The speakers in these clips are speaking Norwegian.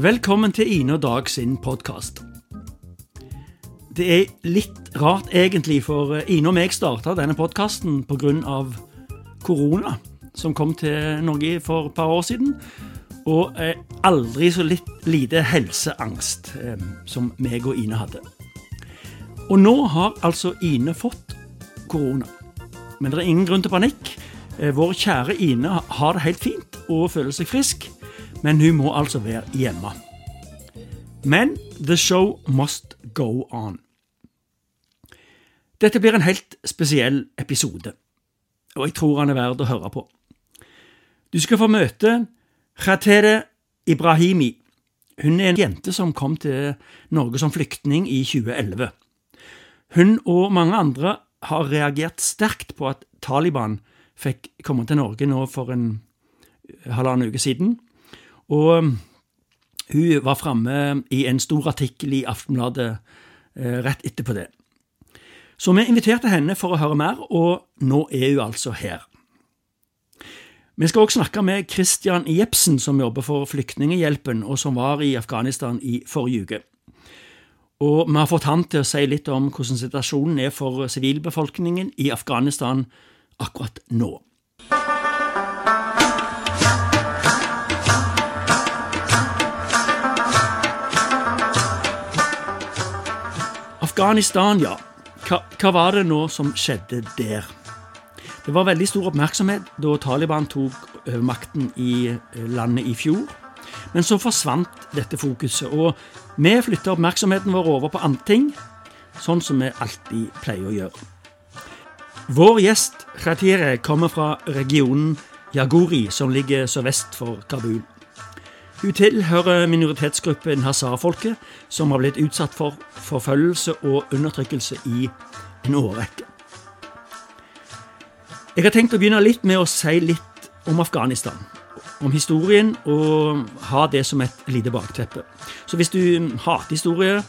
Velkommen til Ine og Dag sin podkast. Det er litt rart egentlig, for Ine og meg starta denne podkasten pga. korona, som kom til Norge for et par år siden. Og aldri så litt lite helseangst eh, som meg og Ine hadde. Og nå har altså Ine fått korona. Men det er ingen grunn til panikk. Eh, vår kjære Ine har det helt fint og føler seg frisk men hun må altså være hjemme. Men the show must go on. Dette blir en helt spesiell episode, og jeg tror han er verd å høre på. Du skal få møte Khatere Ibrahimi. Hun er en jente som kom til Norge som flyktning i 2011. Hun og mange andre har reagert sterkt på at Taliban fikk komme til Norge nå for en halvannen uke siden, og um, hun var framme i en stor artikkel i Aftenbladet eh, rett etterpå det. Så vi inviterte henne for å høre mer, og nå er hun altså her. Vi skal også snakke med Christian Jepsen, som jobber for Flyktninghjelpen, og som var i Afghanistan i forrige uke. Og vi har fått han til å si litt om hvordan situasjonen er for sivilbefolkningen i Afghanistan akkurat nå. Afghanistan, ja. Hva, hva, var det nå som skjedde der? Det var veldig stor oppmerksomhet da Taliban tok makten i eh, landet i fjor. Men så forsvant dette fokuset, og vi flytta oppmerksomheten vår over på andre ting, sånn som vi alltid pleier å gjøre. Vår gjest Khatire kommer fra regionen Yaguri, som ligger sørvest for Kabul. Hun tilhører minoritetsgruppen hazar-folket, som har blitt utsatt for forfølgelse og undertrykkelse i en årrekke. Jeg har tenkt å begynne litt med å si litt om Afghanistan. Om historien, og ha det som et lite bakteppe. Så hvis du hater historie,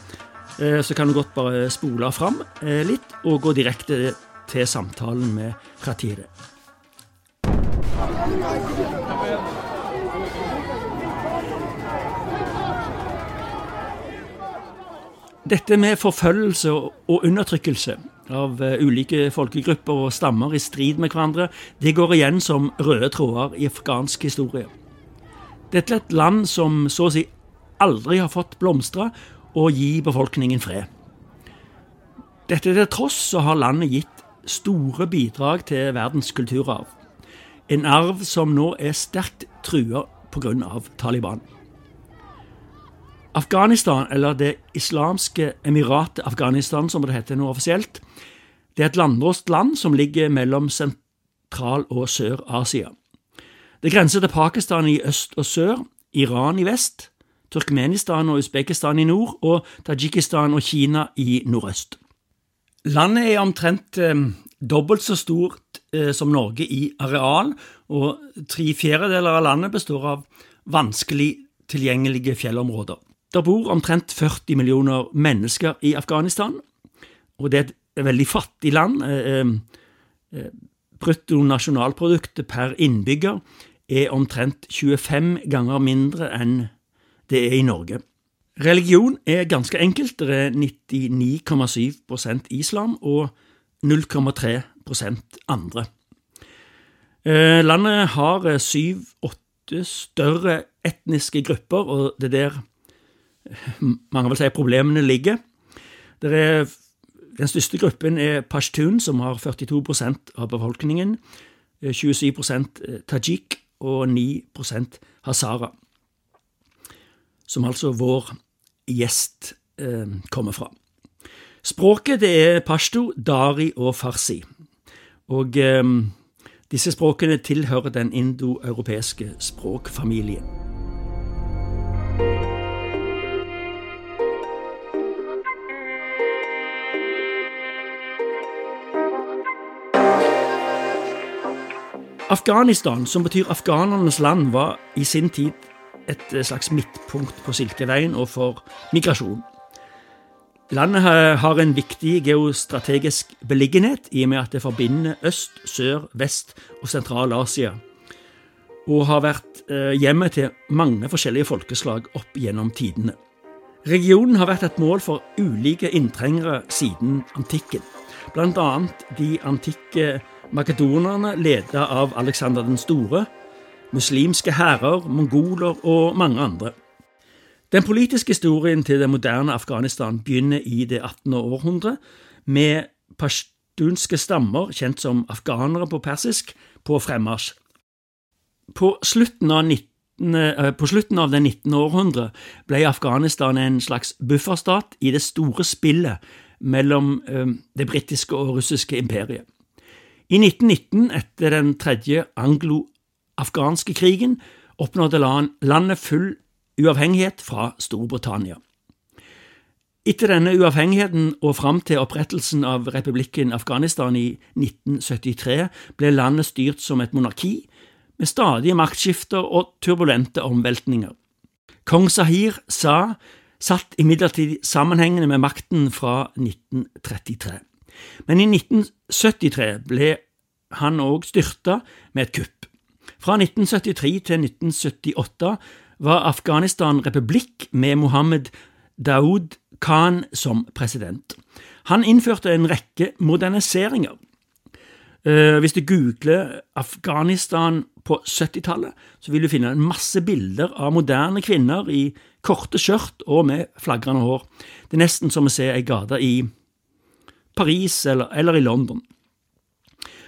eh, så kan du godt bare spole fram eh, litt og gå direkte til samtalen med Khatire. Dette med forfølgelse og undertrykkelse av eh, ulike folkegrupper og stammer i strid med hverandre, det går igjen som røde tråder i afghansk historie. Dette er et land som så å si aldri har fått blomstre og gi befolkningen fred. Dette til tross så har landet gitt store bidrag til verdens kulturarv. En arv som nå er sterkt trua pga. Taliban. Afghanistan, eller Det islamske emiratet Afghanistan, som det heter nå offisielt, det er et landlåst land som ligger mellom Sentral- og Sør-Asia. Det grenser til Pakistan i øst og sør, Iran i vest, Turkmenistan og Usbekistan i nord og Tadsjikistan og Kina i nordøst. Landet er omtrent eh, dobbelt så stort eh, som Norge i areal, og tre fjerdedeler av landet består av vanskelig tilgjengelige fjellområder. Det bor omtrent 40 millioner mennesker i Afghanistan, og det er et veldig fattig land. Eh, eh, eh, bruttonasjonalproduktet per innbygger er omtrent 25 ganger mindre enn det er i Norge. Religion er ganske enkelt. Det er 99,7% islam og 0,3% andre. Landet har syv-åtte større etniske grupper, og det er der mange vil si problemene ligger. Er, den største gruppen er pashtun, som har 42% av befolkningen. 27 eh, eh, tajik og 9% hazara. Som altså vår gjest eh, kommer fra. Språket det er pashto, dari og farsi. Og eh, disse språkene tilhører den indoeuropeiske språkfamilien. Afghanistan, som betyr afghanernes land, var i sin tid et eh, slags midtpunkt på Silkeveien og for migrasjon. Landet har en viktig geostrategisk beliggenhet i og med at det forbinder øst, sør, vest og Sentral-Asia, og har vært eh, hjemmet til mange forskjellige folkeslag opp gjennom tidene. Regionen har vært et mål for ulike inntrengere siden antikken, bl.a. de antikke makedonerne ledet av Alexander den store, muslimske hærer, mongoler og mange andre. Den politiske historien til det moderne Afghanistan begynner i det 18. århundre med pashtunske stammer, kjent som afghanere på persisk, på fremmarsj. På slutten av 19 eh, på slutten av det 19. århundre ble Afghanistan en slags bufferstat i det store spillet mellom eh, det britiske og russiske imperiet. I 1919, etter den tredje anglo-afghanske krigen, oppnådde landet full uavhengighet fra Storbritannia. Etter denne uavhengigheten og fram til opprettelsen av republikken Afghanistan i 1973 ble landet styrt som et monarki, med stadige maktskifter og turbulente omveltninger. Kong Sahir sa satt imidlertid sammenhengende med makten fra 1933. Men i 1973 ble han òg styrta med et kupp. Fra 1973 til 1978 var Afghanistan republikk med Mohammed Daoud Khan som president. Han innførte en rekke moderniseringer. Uh, hvis du googler Afghanistan på 70-tallet, så vil du finne en masse bilder av moderne kvinner i korte skjørt og med flagrende hår. Det er nesten som å se ei gate i Paris eller, eller i London.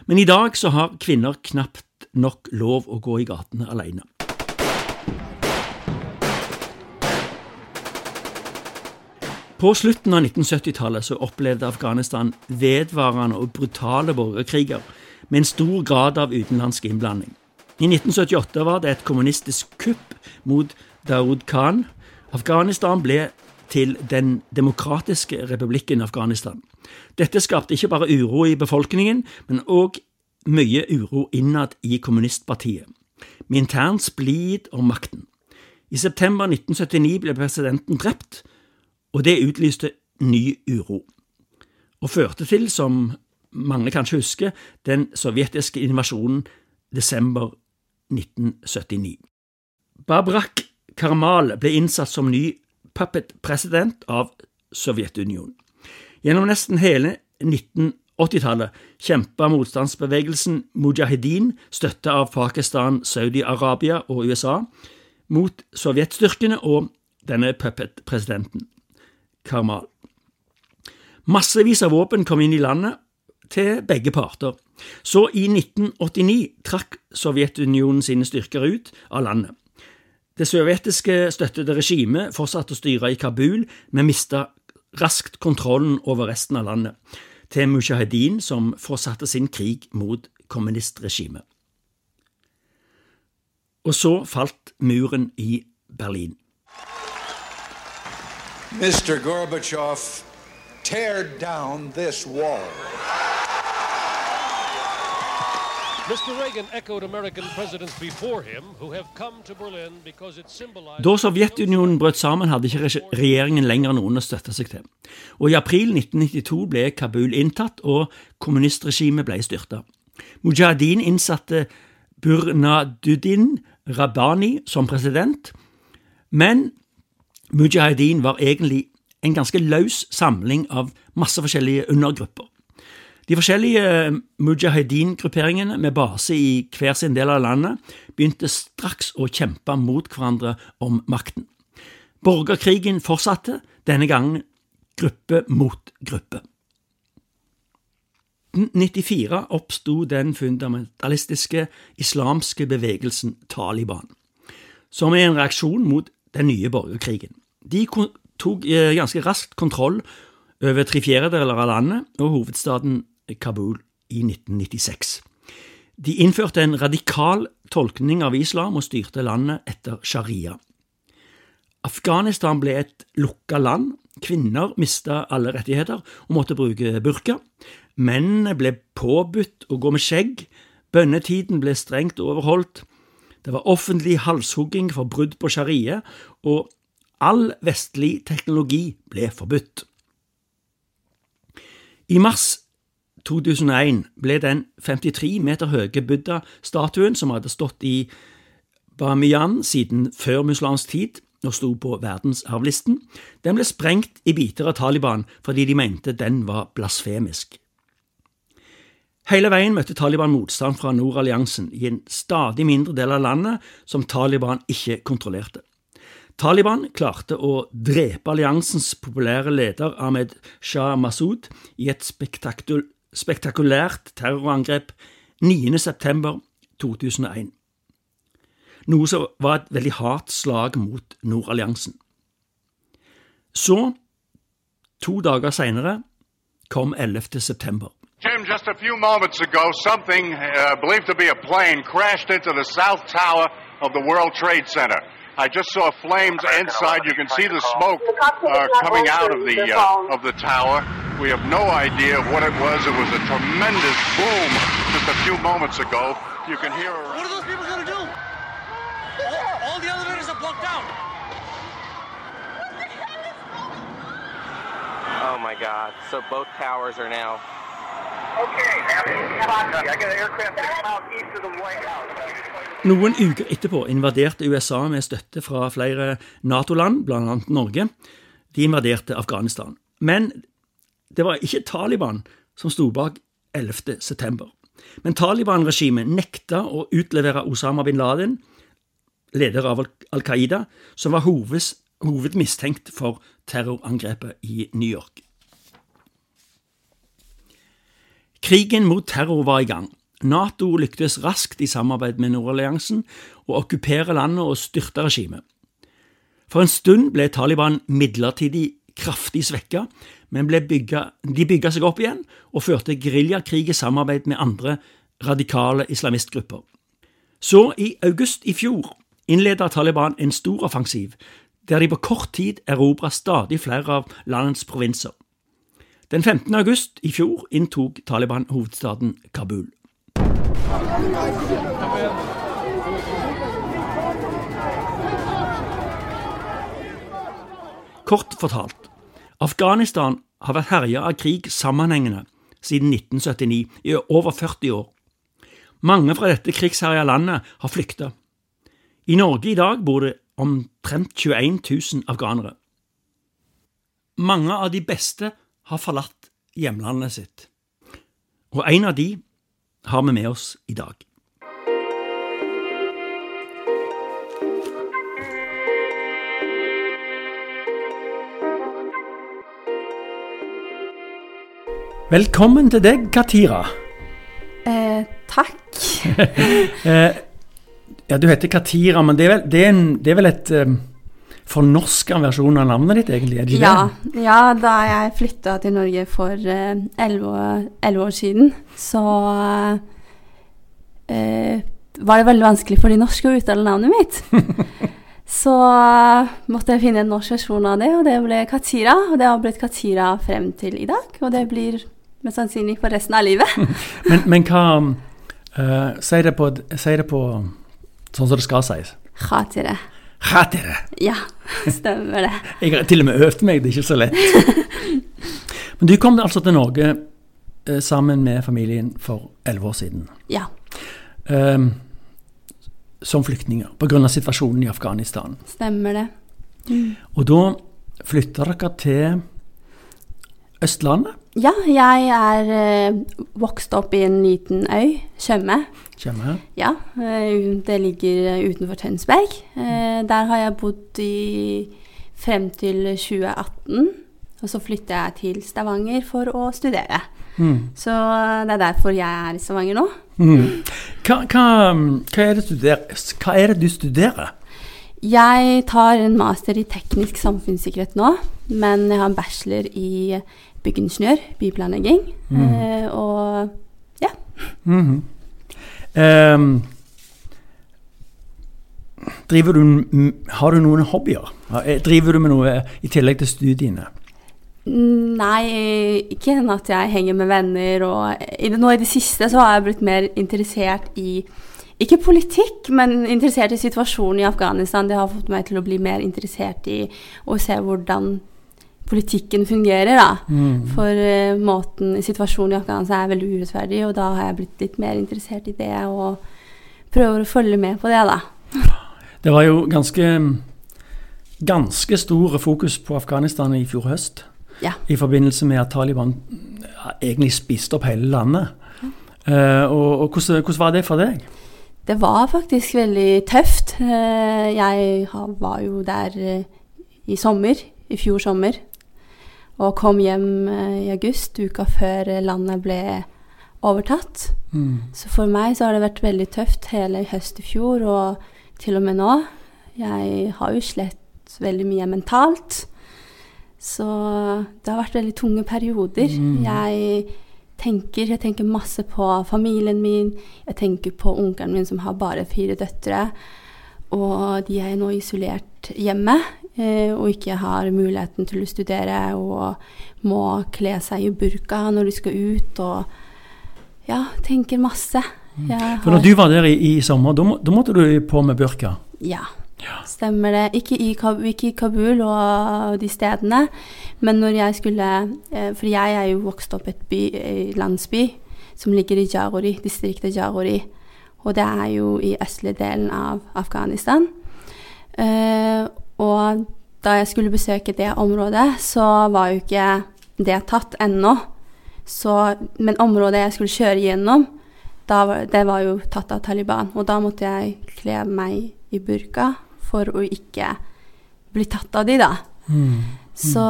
Men i dag så har kvinner knapt nok lov å gå i gatene alene. På slutten av 1970-tallet så opplevde Afghanistan vedvarende og brutale borgerkriger med en stor grad av utenlandsk innblanding. I 1978 var det et kommunistisk kupp mot Daoud Khan. Afghanistan ble til Den demokratiske republikken Afghanistan. Dette skapte ikke bare uro i befolkningen, men òg mye uro innad i kommunistpartiet, med intern splid om makten. I september 1979 ble presidenten drept, og det utlyste ny uro, og førte til, som mange kanskje husker, den sovjetiske invasjonen desember 1979. Babrak Karmal ble innsatt som ny puppet-president av Sovjetunionen. Gjennom nesten hele 1980-tallet kjempa motstandsbevegelsen Mujahedin, støtta av Pakistan, Saudi-Arabia og USA, mot sovjetstyrkene og denne puppet-presidenten. Karmal. Massevis av våpen kom inn i landet til begge parter. Så i 1989 trakk Sovjetunionen sine styrker ut av landet. Det sovjetiske støttede regimet fortsatte å styre i Kabul, men mista raskt kontrollen over resten av landet, til Mujahedin, som fortsatte sin krig mot kommunistregimet. Og så falt muren i Berlin. Mr. Gorbachev, tear down this wall. Da Sovjetunionen brøt sammen, hadde ikke regjeringen lenger noen å støtte seg til. Og I april 1992 ble Kabul inntatt, og kommunistregimet ble styrta. Mujahedin innsatte Burnaduddin Rabbani som president, men Mujahedin var egentlig en ganske løs samling av masse forskjellige undergrupper. De forskjellige eh, mujahedin-grupperingene med base i hver sin del av landet begynte straks å kjempe mot hverandre om makten. Borgerkrigen fortsatte, denne gangen gruppe mot gruppe. 1994 oppsto den fundamentalistiske islamske bevegelsen Taliban, som er en reaksjon mot den nye borgerkrigen. De tok eh, ganske raskt kontroll over tre fjerdedeler av landet og hovedstaden Kabul i 1996. De innførte en radikal tolkning av islam og styrte landet etter sharia. Afghanistan ble et lukka land, kvinner mista alle rettigheter og måtte bruke burka, mennene ble påbudt å gå med skjegg, bønnetiden ble strengt overholdt, det var offentlig halshugging for brudd på sharia, og all vestlig teknologi ble forbudt. I mars 2001 ble den 53 meter høye Buddha-statuen som hadde stått i Bamiyan siden før muslimsk tid og sto på verdensarvlisten, den ble sprengt i biter av Taliban fordi de mente den var blasfemisk. Hele veien møtte Taliban motstand fra Nordalliansen i en stadig mindre del av landet som Taliban ikke kontrollerte. Taliban klarte å drepe alliansens populære leder Ahmed Shah Massoud i et spektakul spektakulært terrorangrep 9.9.2001, noe som var et veldig hardt slag mot Nordalliansen. Så, to dager seinere, kom 11. september. Jim, just a few moments ago, something uh, believed to be a plane crashed into the south tower of the World Trade Center. I just saw flames inside. You can see the smoke uh, coming out of the uh, of the tower. We have no idea what it was. It was a tremendous boom just a few moments ago. You can hear. What are those people going to do? All, all the elevators are blocked out. Oh my god. So both towers are now. Noen uker etterpå invaderte USA med støtte fra flere Nato-land, bl.a. Norge. De invaderte Afghanistan. Men det var ikke Taliban som sto bak 11. september. Men Taliban-regimet nekta å utlevere Osama bin Laden, leder av Al Qaida, som var hoveds, hovedmistenkt for terrorangrepet i New York. Krigen mot terror var i gang. Nato lyktes raskt i samarbeid med Nordalliansen å okkupere landet og styrte regimet. For en stund ble Taliban midlertidig kraftig svekka, men bygget, de bygga seg opp igjen og førte geriljakrig i samarbeid med andre radikale islamistgrupper. Så, i august i fjor, innleda Taliban en stor offensiv, der de på kort tid erobra stadig flere av landets provinser. Den 15. august i fjor inntok Taliban hovedstaden Kabul. Kort fortalt, Afghanistan har vært herja av krig sammenhengende siden 1979, i over 40 år. Mange fra dette krigsherja landet har flykta. I Norge i dag bor det omtrent 21 000 afghanere. Mange av de beste har forlatt hjemlandet sitt, og en av de har vi med oss i dag. Velkommen til deg, Katira. Eh, takk. Eh, ja, du heter Katira, men det er vel, det er en, det er vel et um, fornorska versjon av navnet ditt, egentlig? er det ikke Ja, det? ja, da jeg flytta til Norge for eh, elleve år siden, så eh, var det veldig vanskelig for de norske å uttale navnet mitt. så måtte jeg finne en norsk versjon av det, og det ble Katira. Og det har blitt Katira frem til i dag, og det blir mest sannsynlig for resten av livet. Men, men hva uh, Si det, på, si det på sånn som det skal sies. Khatire. Khatire. Ja, stemmer det. Jeg har til og med øvd meg, det er ikke så lett. Men du kom altså til Norge eh, sammen med familien for elleve år siden. Ja, eh, som flyktninger pga. situasjonen i Afghanistan. stemmer det. Og da flytta dere til Østlandet. Ja, jeg er eh, vokst opp i en liten øy, Tjøme. Tjøme? Ja, eh, det ligger eh, utenfor Tønsberg. Eh, Der har jeg bodd i frem til 2018. Og så flytta jeg til Stavanger for å studere. Så det er derfor jeg er i Stavanger nå. Hva, hva, hva, er hva er det du studerer? Jeg tar en master i teknisk samfunnssikkerhet nå, men jeg har en bachelor i byggingeniør, byplanlegging. Eh, og ja. Ehm, driver du, har du noen hobbyer? Eh, Driver du med noe i tillegg til studiene? Nei, ikke enn at jeg henger med venner. Og i det, nå i det siste så har jeg blitt mer interessert i ikke politikk, men interessert i situasjonen i Afghanistan. Det har fått meg til å bli mer interessert i å se hvordan politikken fungerer. da. For uh, måten, situasjonen i Afghanistan er veldig urettferdig, og da har jeg blitt litt mer interessert i det og prøver å følge med på det. da. Det var jo ganske, ganske stor fokus på Afghanistan i fjor høst. Ja. I forbindelse med at Taliban egentlig spiste opp hele landet. Uh, og, og hvordan, hvordan, var det for deg? Det var faktisk veldig tøft. Uh, jeg var jo der i sommer, i fjor sommer. Og kom hjem i august, uka før landet ble overtatt. Mm. Så for meg så har det vært veldig tøft hele høst i fjor, og til og med nå. Jeg har jo slett veldig mye mentalt. Så det har vært veldig tunge perioder. Mm. Jeg tenker, jeg tenker masse på familien min. Jeg tenker på onkelen min som har bare fire døtre. Og de er nå isolert hjemme eh, og ikke har muligheten til å studere og må kle seg i burka når de skal ut. Og ja, tenker masse. Har... For når du var der i, i sommer, da, da måtte du på med burka? Ja. Ja. Stemmer det. Ikke i, ikke i, Kabul og de stedene, men når jeg skulle eh, For jeg er jo vokst opp i et by, landsby som ligger i Jagori, distriktet Jagori. Og det er jo i østlige delen av Afghanistan. Uh, og da jeg skulle besøke det området, så var jo ikke det tatt ennå. men området jeg skulle kjøre gjennom, da, det var jo tatt av Taliban. Og da måtte jeg kle meg i burka for å ikke bli tatt av de, da. Mm. Så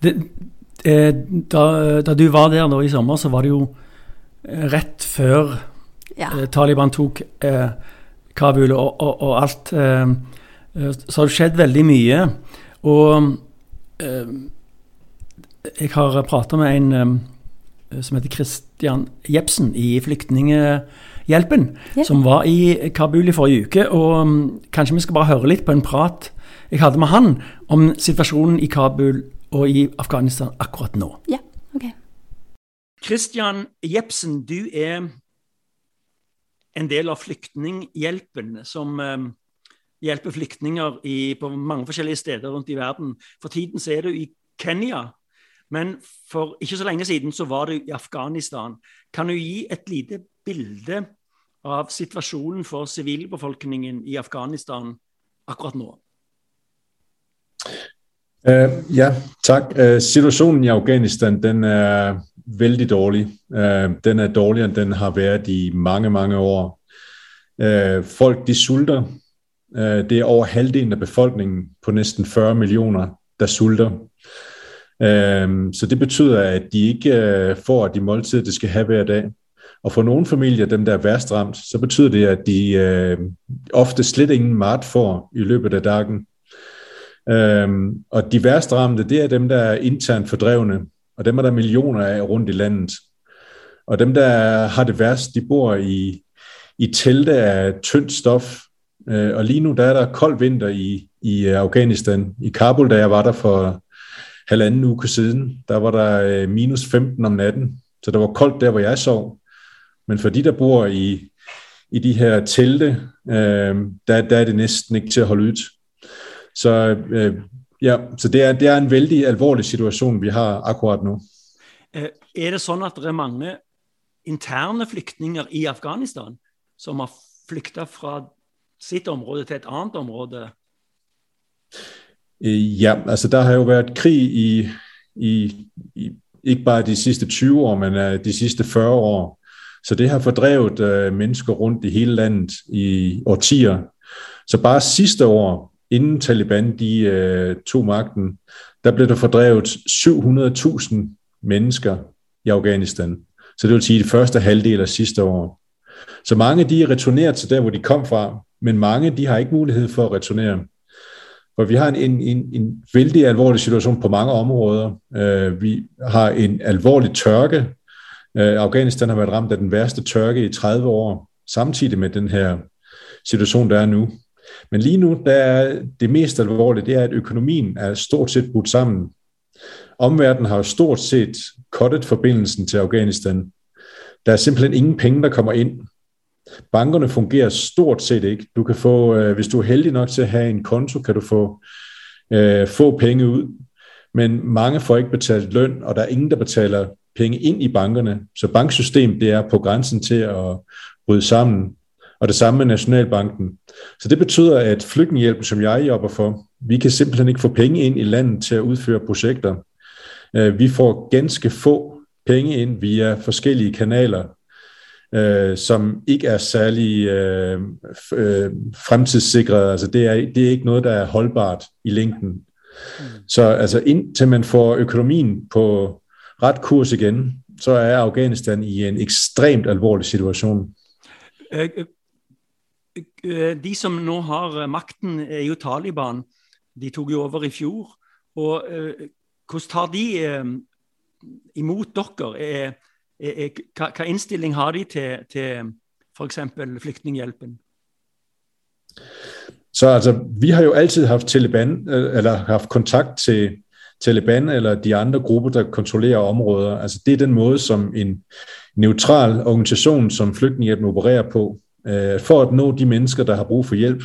det, eh, da, da, du var der nå i sommer, så var det jo rett før ja. eh, Taliban tok eh, Kabul og, og, og alt. Eh, så har det skjedd veldig mye. Og jeg har prata med en som heter Christian Jepsen i Flyktninghjelpen Hjelpen, yeah. som var i Kabul i forrige uke. Og um, kanskje vi skal bare høre litt på en prat jeg hadde med han om situasjonen i Kabul og i Afghanistan akkurat nå. Ja, ok. Christian Jepsen, du er en del av Flyktninghjelpen, som hjelper flyktninger i, på mange forskjellige steder rundt i verden. For tiden så er du i Kenya, men for ikke så lenge siden så var du i Afghanistan. Kan du gi et lite bilde av situasjonen for sivilbefolkningen i Afghanistan akkurat nå? Uh, ja, takk. Uh, situasjonen i Afghanistan den er veldig dårlig. Uh, den er dårligere enn den har vært i mange, mange år. folk de sulter. Det er over halvdelen av befolkningen på nesten 40 millioner der sulter. så det betyder, at de ikke får de måltider de skal ha hver dag. Og for nogle familier, dem der er værst ramt, så betyder det, at de øh, ofte slet ingen mat får i løbet af dagen. Og de værst ramte, det er dem, der er internt fordrevne, og dem er der millioner af rundt i landet. Og dem, der har det værst, de bor i, i telte af tyndt stof. Øh, og lige nu, der er der kold vinter i, i Afghanistan. I Kabul, da jeg var der for halvanden uge siden, der var der øh, minus 15 om natten. Så det var koldt der, hvor jeg sov. Men for de, der bor i, i de her telte, øh, der, der er det næsten ikke til at holde ud. Så, øh, ja, så det, er, det er en veldig alvorlig situation, vi har akkurat nå. Øh, er det sånn at det er mange interne flyktninger i Afghanistan som har flykta fra sitt område til et annet område? Øh, ja, altså der har jo vært krig i, i, i ikke bare de siste 20 år, men uh, de siste 40 år. Så det har fordrevet øh, mennesker rundt i hele landet i årtier. Så bare sidste år, inden Taliban de øh, tog magten, der ble det fordrevet 700.000 mennesker i Afghanistan. Så det vil si de første halvdel av sidste år. Så mange de er returnert til der, hvor de kom fra, men mange de har ikke mulighed for at returnere. For vi har en, en, en, en vældig alvorlig situation på mange områder. Øh, vi har en alvorlig tørke, Øh, Afghanistan har vært ramt av den værste tørke i 30 år, samtidig med den her situation, der er nu. Men lige nu, der er det mest alvorlige, det er, at økonomien er stort set brudt sammen. Omverdenen har jo stort set kottet forbindelsen til Afghanistan. Der er simpelthen ingen penge, der kommer ind. Bankerne fungerer stort set ikke. Du kan få, øh, hvis du er heldig nok til at have en konto, kan du få øh, få penge ud. Men mange får ikke betalt løn, og der er ingen, der betaler penge ind i bankerne. Så banksystemet det er på grænsen til at bryde sammen. og det samme med Nationalbanken. Så det betyder, at flygtningehjælpen, som jeg jobber for, vi kan simpelthen ikke få penge ind i landet til at udføre projekter. Øh, vi får ganske få penge ind via forskellige kanaler, øh, som ikke er særlig øh, øh, fremtidssikret. Altså det er, det er ikke noget, der er holdbart i længden. Mm. Så altså indtil man får økonomien på ret kurs igen, så er Afghanistan i en ekstremt alvorlig situation. Øh, de som nå har makten, er jo Taliban. De tok jo over i fjor. Og hvordan tar de imot dere? Er, er, hva, hva innstilling har de til, til f.eks. Flyktninghjelpen? Så altså, vi har jo altid haft haft kontakt til Taliban eller de andre grupper, der kontrollerer områder. Altså det er den måde, som en neutral organisation som Flygtninghjælpen opererer på. For at nå de mennesker, der har brug for hjælp,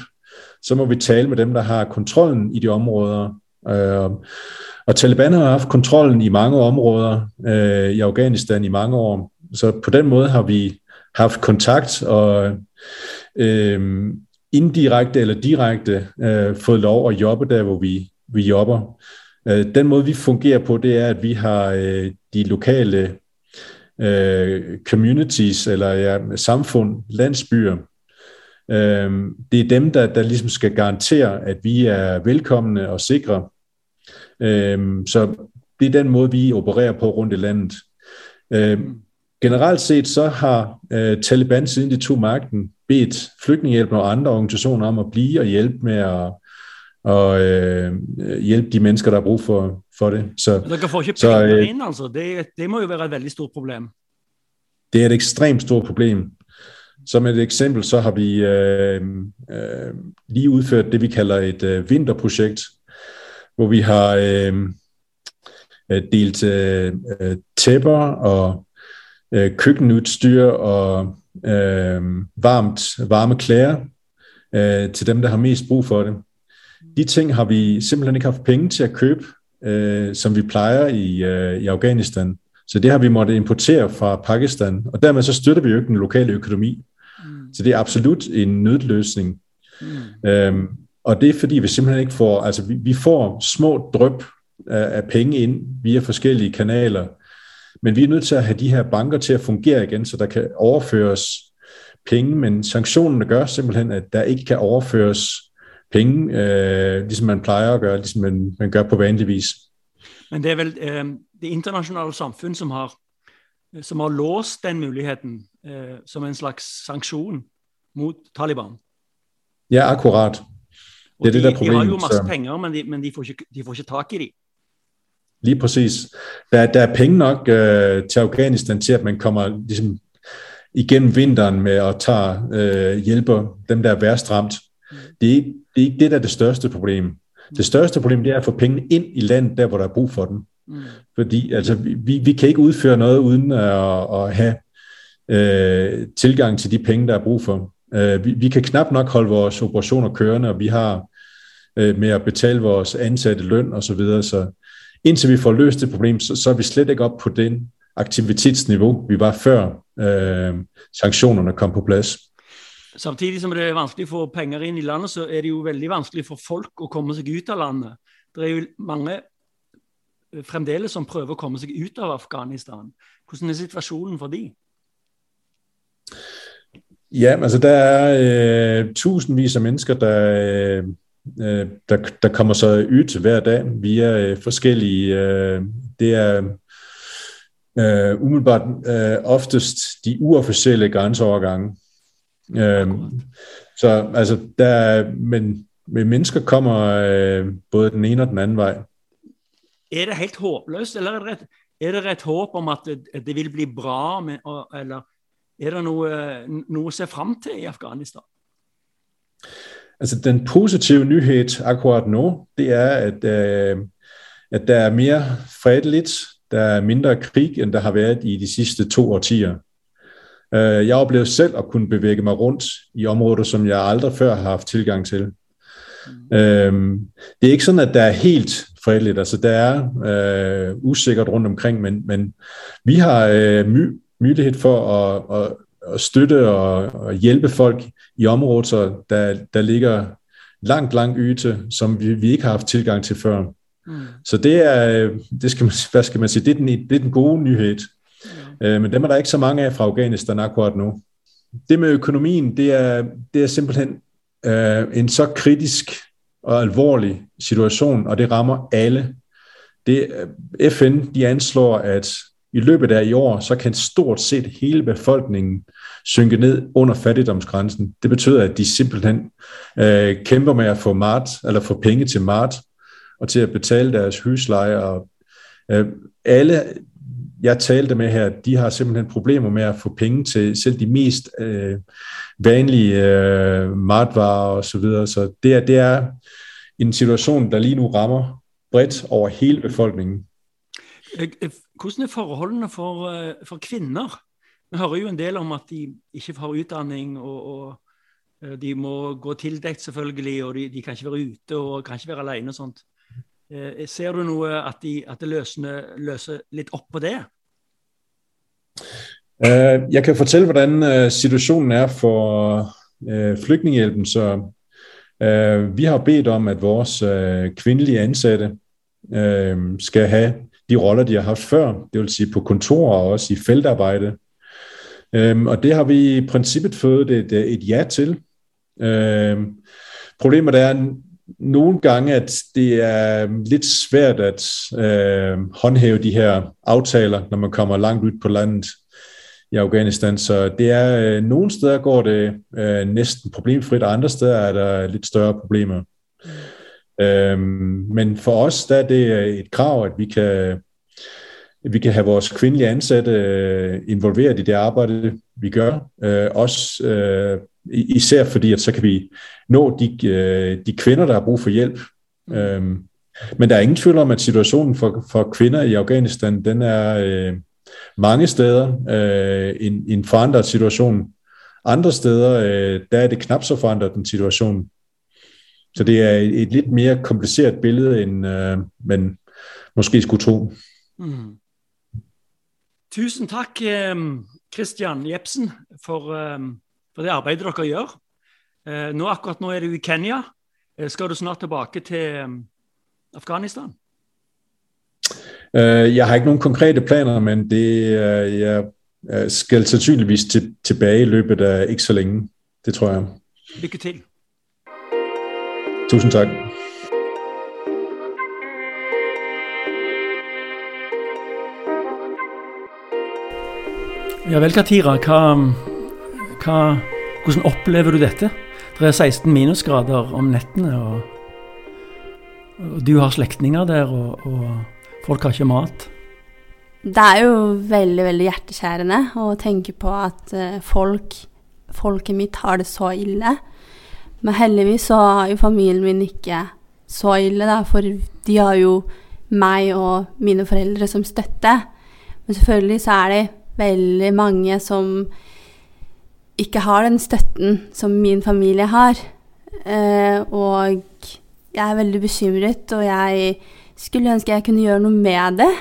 så må vi tale med dem, der har kontrollen i de områder. Og Taliban har haft kontrollen i mange områder øh, i Afghanistan i mange år. Så på den måde har vi haft kontakt og øh, indirekte eller direkte øh, fået lov at jobbe der, hvor vi, vi jobber. Øh, den måde, vi fungerer på, det er, at vi har øh, de lokale øh, communities eller ja, samfund, landsbyer. Øh, det er dem, der, der ligesom skal garantere, at vi er velkomne og sikre Øhm, så det er den måde, vi opererer på rundt i landet. Øhm, generelt set så har øh, Taliban siden de tog magten bedt flygtningehjælp og andre organisationer om at blive og hjælpe med at og øh, hjælpe de mennesker, der har brug for, for det. Så, Dere får ikke så, øh, ind, altså. Det, det må jo være et veldig stort problem. Det er et ekstremt stort problem. Som et eksempel, så har vi øh, øh, lige udført det, vi kalder et øh, vinterprojekt, hvor vi har øh, øh, delt øh, øh, tæpper og øh, køkkenudstyr og øh, varmt, varme klæder øh, til dem, der har mest brug for det. De ting har vi simpelthen ikke haft penge til at købe, øh, som vi plejer i, øh, i Afghanistan. Så det har vi måttet importere fra Pakistan, og dermed så støtter vi jo ikke den lokale økonomi. Mm. Så det er absolut en nødløsning. Mm. Øhm, og det er fordi, vi simpelthen ikke får, altså vi, vi får små drøb af, af penge ind via forskellige kanaler, men vi er nødt til at have de her banker til at fungere igen, så der kan overføres penge, men sanktionerne gør simpelthen, at der ikke kan overføres penge, øh, ligesom man plejer at gøre, ligesom man, man gør på vanlig vis. Men det er vel øh, det internationale samfund, som har, som har låst den muligheden øh, som en slags sanktion mot Taliban? Ja, akkurat. Og det er det, der de, de har jo masse penger, men, de, men de, får ikke, de får ikke tak i det. Lige præcis. Der, der er penge nok øh, til Afghanistan til, at man kommer ligesom, igennem vinteren med at tage øh, hjælper dem, der er værst ramt. Det er, det er ikke det, der er det største problem. Det største problem det er at få pengene ind i landet, der hvor der er brug for dem. Mm. Fordi altså, vi, vi kan ikke udføre noget uden at, at have øh, tilgang til de penge, der er brug for. Øh, vi, vi kan knap nok holde vores operationer kørende, og vi har øh, med at betale vores ansatte løn og så videre. Så indtil vi får løst det problem, så, så er vi slet ikke op på den aktivitetsniveau, vi var før øh, sanktionerne kom på plads. Samtidig som det er vanskelig få penger inn i landet, så er det jo veldig vanskelig for folk å komme seg ut av landet. Det er jo mange øh, fremdeles som prøver å komme seg ut av Afghanistan. Hvordan er situasjonen for de? Ja, altså der er øh, tusindvis af mennesker, der, øh, der, der kommer så ud hver dag via øh, forskellige, øh, det er øh, umiddelbart øh, oftest de uoffisielle grænseovergange. Øh, så altså der, men, men mennesker kommer øh, både den ene og den anden vei. Er det helt håpløst, eller er det et, er det et håp om at det, vil bli bra, eller er det noe, noe å se frem til i Afghanistan? Altså Den positive nyhet akkurat nå, det er at, øh, at der er mer fredeligt, der er mindre krig enn det har vært i de siste to årtier. Uh, jeg opplevde selv å kunne bevege meg rundt i områder som jeg aldri før har hatt tilgang til. Uh, det er ikke sånn at det er helt fredelig. altså det er uh, usikkert rundt omkring, men, men vi har uh, my for å, at at støtte og, og hjælpe folk i områder, der, der ligger langt, langt yte, som vi, vi ikke har haft tilgang til før. Mm. Så det er, det skal man, hvad skal man sige, det er den, det er den gode nyhed. Mm. Øh, men dem er der ikke så mange af fra Afghanistan akkurat nu. Det med økonomien, det er, det er simpelthen øh, en så kritisk og alvorlig situation, og det rammer alle. Det, FN de anslår, at i løbet af i år, så kan stort set hele befolkningen synke ned under fattigdomsgrænsen. Det betyder, at de simpelthen øh, kæmper med at få mart, eller få penge til mart, og til at betale deres husleje. Og, øh, alle, jeg talte med her, de har simpelthen problemer med at få penge til selv de mest øh, vanlige øh, matvarer og så videre. Så det er, det er en situation, der lige nu rammer bredt over hele befolkningen. Hvordan er forholdene for, øh, for kvinner? Vi hører jo en del om at de ikke har utdanning, og, og de må gå tildekt selvfølgelig, og de, de, kan ikke være ute og kan ikke være alene og sånt. Ser du noe at, de, at det løsner, løser litt opp på det? Jeg kan fortelle hvordan situasjonen er for Flyktninghjelpen. Vi har bedt om at vores kvinnelige ansatte skal have de roller, de har haft før, det vil sige på kontorer og også i feltarbejde. Øhm, og det har vi i princippet fået et, et ja til. Øhm, problemet er nogle gange, at det er lidt svært at øh, håndhæve de her aftaler, når man kommer langt ud på landet i Afghanistan. Så det er øh, nogle steder går det øh, næsten problemfrit, og andre steder er der lidt større problemer. Øhm, men for os der er det et krav, at vi kan, vi kan have vores kvindelige ansatte øh, involveret i det arbejde, vi gør. Øh, også øh, især fordi, at så kan vi nå de, øh, de kvinder, der har brug for hjælp. Øhm, men der er ingen tvivl om, at situationen for, for kvinder i Afghanistan, den er øh, mange steder øh, en, en forandret situation. Andre steder, øh, der er det knap så forandret en situation. Så det er et, et lidt mere kompliceret billede, end øh, man måske skulle tro. Mm. Tusen takk, Kristian Jepsen, for, for, det arbeidet dere gjør. Nå, akkurat nå er du i Kenya. Skal du snart tilbake til Afghanistan? Jeg har ikke noen konkrete planer, men det, jeg skal sannsynligvis til, tilbake i løpet av ikke så lenge. Det tror jeg. Lykke til. Tusen takk. Ja vel, Katira. Hva, hva, hvordan opplever du dette? Det er 16 minusgrader om nettene, og, og du har slektninger der, og, og folk har ikke mat. Det er jo veldig, veldig hjerteskjærende å tenke på at eh, folk, folket mitt har det så ille. Men heldigvis så har jo familien min ikke så ille, da, for de har jo meg og mine foreldre som støtte. Men selvfølgelig så er det veldig mange som ikke har den støtten som min familie har. Eh, og jeg er veldig bekymret, og jeg skulle ønske jeg kunne gjøre noe med det.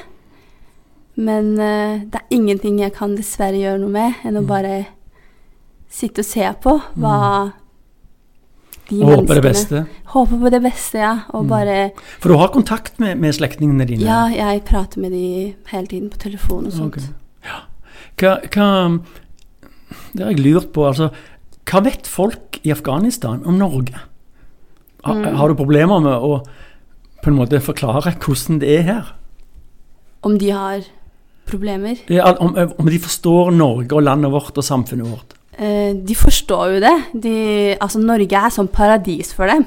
Men eh, det er ingenting jeg kan dessverre gjøre noe med, enn å mm. bare sitte og se på hva mm de og håper det beste? Håper på det beste, ja. Og mm. bare For du har kontakt med, med slektningene dine? Ja, jeg prater med dem hele tiden på telefon og sånt. Okay. Ja. Hva, hva, Det har jeg lurt på. altså, Hva vet folk i Afghanistan om Norge? Har, mm. har du problemer med å på en måte forklare hvordan det er her? Om de har problemer? Ja, om, om de forstår Norge og landet vårt og samfunnet vårt? Eh, de forstår jo det. De, altså, Norge er sånn paradis for dem.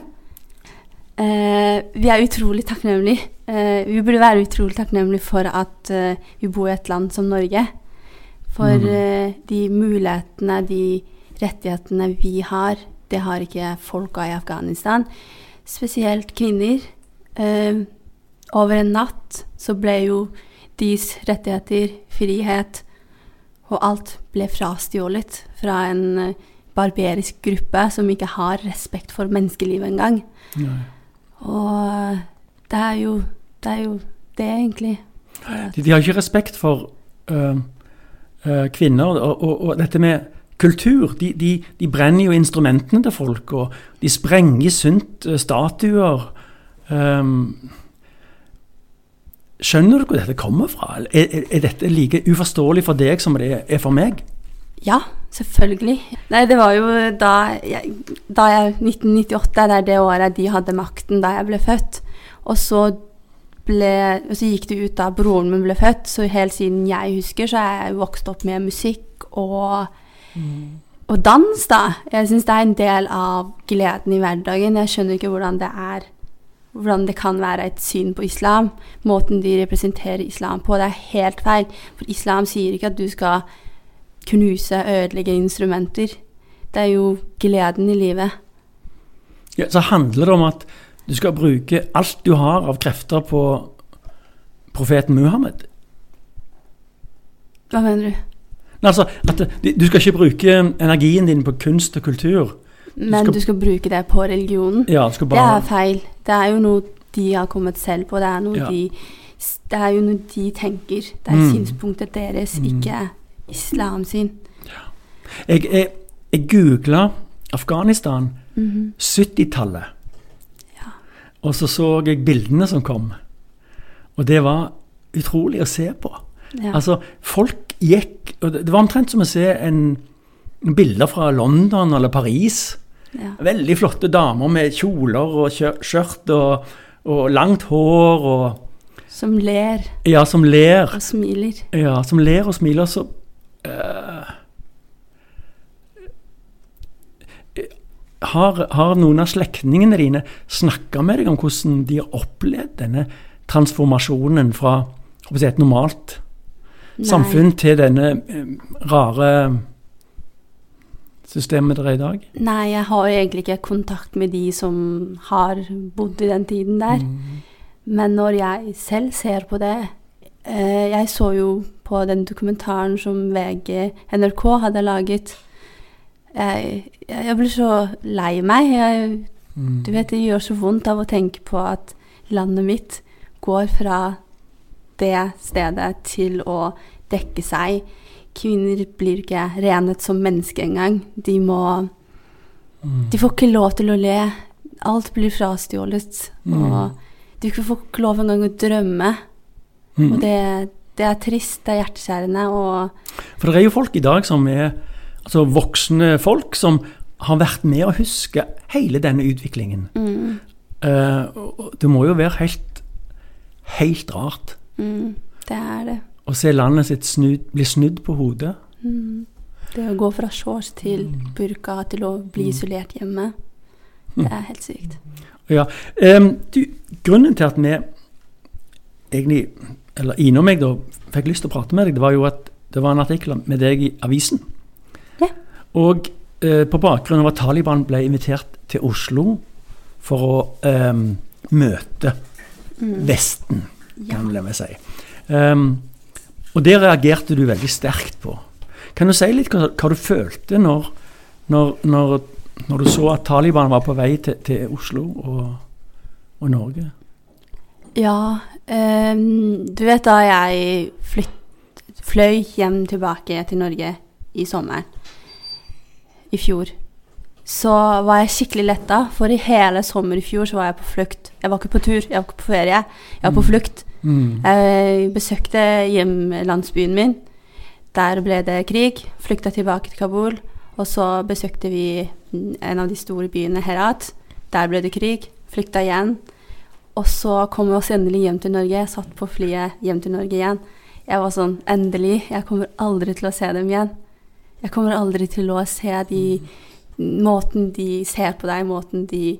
Eh, vi er utrolig takknemlige. Eh, vi burde være utrolig takknemlige for at vi bor i et land som Norge. For mm. de mulighetene, de rettighetene vi har, det har ikke folka i Afghanistan. Spesielt kvinner. over en natt så ble jo deres rettigheter, frihet, og alt ble frastjålet fra en eh, barberisk gruppe som ikke har respekt for menneskelivet engang. Og det er jo det, er jo det egentlig. De, de, har ikke respekt for uh, uh, kvinner. Og, og, og, dette med kultur. De, de, de, brenner jo instrumentene til folk, og de sprenger sunt eh, statuer. Um, skjønner du hvor dette kommer fra? Er, er, dette like uforståelig for deg som det er for meg? Ja, selvfølgelig. Nei, det var jo da jeg, da jeg 1998, det er det året de hadde makten da jeg ble født. Og så, ble, og så gikk det ut da broren min ble født, så helt siden jeg husker, så er jeg vokst opp med musikk og og dans, da. Jeg syns det er en del av gleden i hverdagen. Jeg skjønner ikke hvordan det er hvordan det kan være et syn på islam. Måten de representerer islam på. Det er helt feil. For islam sier ikke at du skal knuse, ødelegge instrumenter. Det er jo gleden i livet. Ja, så handler det om at du skal bruke alt du har av krefter på profeten Muhammed. Hva mener du? Altså, at Du skal ikke bruke energien din på kunst og kultur. Du Men skal, du skal bruke det på religionen? Ja, bare, det er feil. Det er jo noe de har kommet selv på. Det er, noe ja. de, det er jo noe de tenker. Det er mm. synspunktet deres, mm. Islam sin. Ja. Jeg, jeg, jeg googla Afghanistan mm -hmm. 70-tallet. Ja. Og så så jeg bildene som kom. Og det var utrolig å se på. Ja. Altså, folk gikk og Det var omtrent som å se en, en bilder fra London eller Paris. Ja. Veldig flotte damer med kjoler og skjørt og, og, langt hår og Som ler. Ja, som ler. Og smiler. Ja, som ler og smiler. Så uh, har, har, noen av slektningene dine snakka med deg om hvordan de har opplevd denne transformasjonen fra et normalt samfunn til denne eh, rare systemet dere er i dag? Nei, jeg har egentlig ikke kontakt med de som har bodd i den tiden der. Mm. Men når jeg selv ser på det eh, Jeg så jo på den dokumentaren som VG, NRK hadde laget. Jeg, jeg blir så lei meg. Jeg, mm. Du vet, det gjør så vondt av å tenke på at landet mitt går fra det stedet til å dekke seg. Kvinner blir ikke renet som mennesker engang. De må mm. De får ikke lov til å le. Alt blir frastjålet. Mm. Og du får ikke lov engang å drømme. Mm. Og det, det, er trist, det er hjerteskjærende. Og For det er jo folk i dag som er altså voksne folk som har vært med å huske hele denne utviklingen. Mm. Uh, det må jo være helt, helt rart. Mm, det er det. Å se landet sitt snud, bli snudd på hodet. Mm. Det å gå fra shorts til mm. burka til å bli mm. isolert hjemme, det er helt sykt. Ja. Um, du, grunnen til at vi egentlig, eller innom meg, da, fikk lyst til å prate med deg, det var jo at det var en artikkel med deg i avisen. Ja. Og eh, på bakgrunn av at Taliban ble invitert til Oslo for å eh, møte mm. Vesten kan ja. vi si. Um, og det reagerte du veldig sterkt på. Kan du si litt hva, hva du følte når, når, når, når, du så at Taliban var på vei til, til Oslo og, og, Norge? Ja, um, du vet da jeg flytt, fløy hjem tilbake til Norge i sommeren i fjor så var jeg skikkelig letta, for i hele sommer i fjor så var jeg på flukt. Jeg var ikke på tur, jeg var ikke på ferie, jeg var på mm. flukt. Mm. Jeg besøkte hjemlandsbyen min. Der ble det krig. Flykta tilbake til Kabul. Og så besøkte vi en av de store byene, Herat. Der ble det krig. Flykta igjen. Og så kom vi oss endelig hjem til Norge. Jeg satt på flyet hjem til Norge igjen. Jeg var sånn Endelig. Jeg kommer aldri til å se dem igjen. Jeg kommer aldri til å se de måten de ser på deg, måten de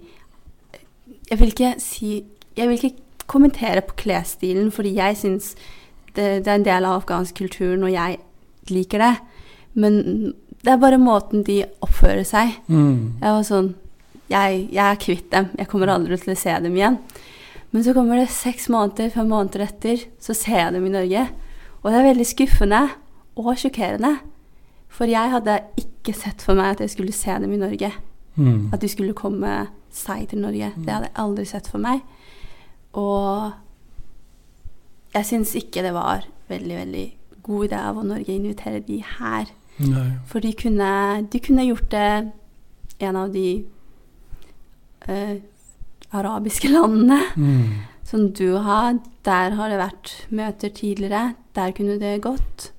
Jeg vil ikke si Jeg vil ikke kommentere på klesstilen, fordi jeg syns det, det, er en del av afghansk kultur, og jeg liker det. Men det er bare måten de oppfører seg. Mm. Jeg var sånn jeg, jeg, er kvitt dem. Jeg kommer aldri til å se dem igjen. Men så kommer det seks måneder, fem måneder etter, så ser jeg dem i Norge. Og det er veldig skuffende og sjokkerende. For jeg hadde ikke sett for meg at jeg skulle se dem i Norge. Mm. At de skulle komme seg til Norge. Mm. Det hadde jeg aldri sett for meg. Og jeg syns ikke det var veldig, veldig god idé av Norge å invitere de her. Nei. For de kunne, de kunne gjort det en av de eh, arabiske landene Mm. som du har. Der har det vært møter tidligere. Der kunne det gått.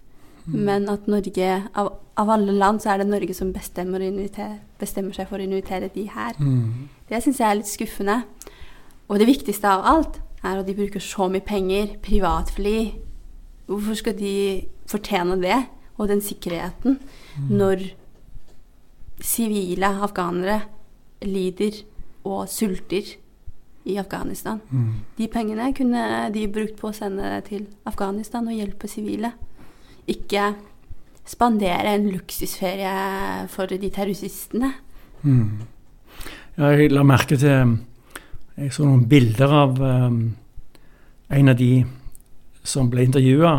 Men at Norge, av, av alle land, så er det Norge som bestemmer, å invitere, bestemmer seg for å invitere de her. Mm. Det syns jeg er litt skuffende. Og det viktigste av alt er at de bruker så mye penger. Privatfly. Hvorfor skal de fortjene det, og den sikkerheten, når sivile afghanere lider og sulter i Afghanistan? De pengene kunne de brukt på å sende til Afghanistan og hjelpe sivile. Ikke spandere en luksusferie for de terroristene. Ja, jeg la merke til Jeg så noen bilder av um, en av de som ble intervjua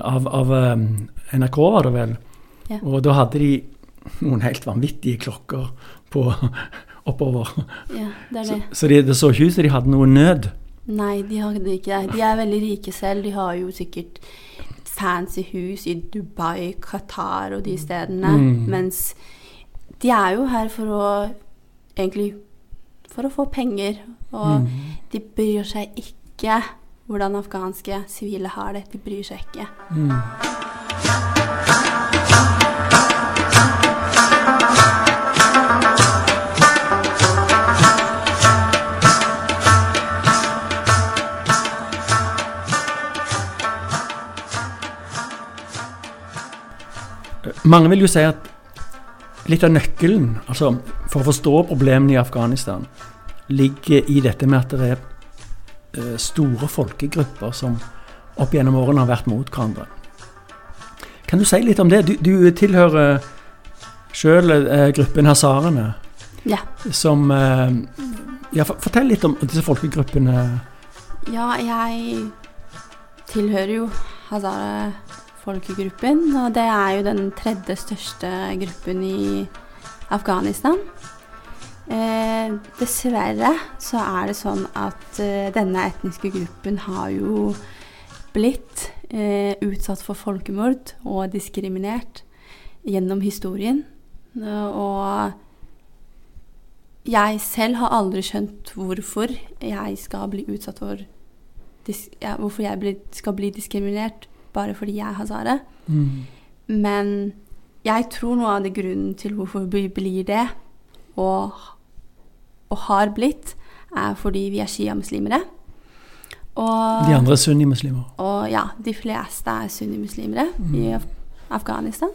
av, av um, NRK, var det vel. Ja. Og da hadde de noen helt vanvittige klokker på oppover. Ja, det er Så, det. så det, det så ikke ut som de hadde noe nød. Nei, de hadde ikke det. De er veldig rike selv. De har jo sikkert fancy hus i Dubai, Qatar og de stedene. Mm. Mens de er jo her for å egentlig for å få penger. Og de bryr seg ikke hvordan afghanske sivile har det. De bryr seg ikke. Mange vil jo si at litt av nøkkelen altså for å forstå problemene i Afghanistan ligger i dette med at det er eh, store folkegrupper som opp gjennom årene har vært mot hverandre. Kan du si litt om det? Du, du tilhører sjøl eh, gruppen hazarene, Ja. som eh, Ja, fortell litt om disse folkegruppene. Ja, jeg tilhører jo hazara-folkegruppen, og det er jo den tredje største gruppen i Afghanistan. Eh, dessverre så er det sånn at eh, denne etniske gruppen har jo blitt eh, utsatt for folkemord og diskriminert gjennom historien. Og jeg selv har aldri skjønt hvorfor jeg skal bli utsatt for ja, Hvorfor jeg bli, skal bli diskriminert bare fordi jeg har Sara. Mm. Men jeg tror noe av det grunnen til hvorfor vi blir det, og, og har blitt, er fordi vi er sjiamuslimere. Og, De andre er sunnimuslimer. og ja, de fleste er sunnimuslimere i Af Afghanistan.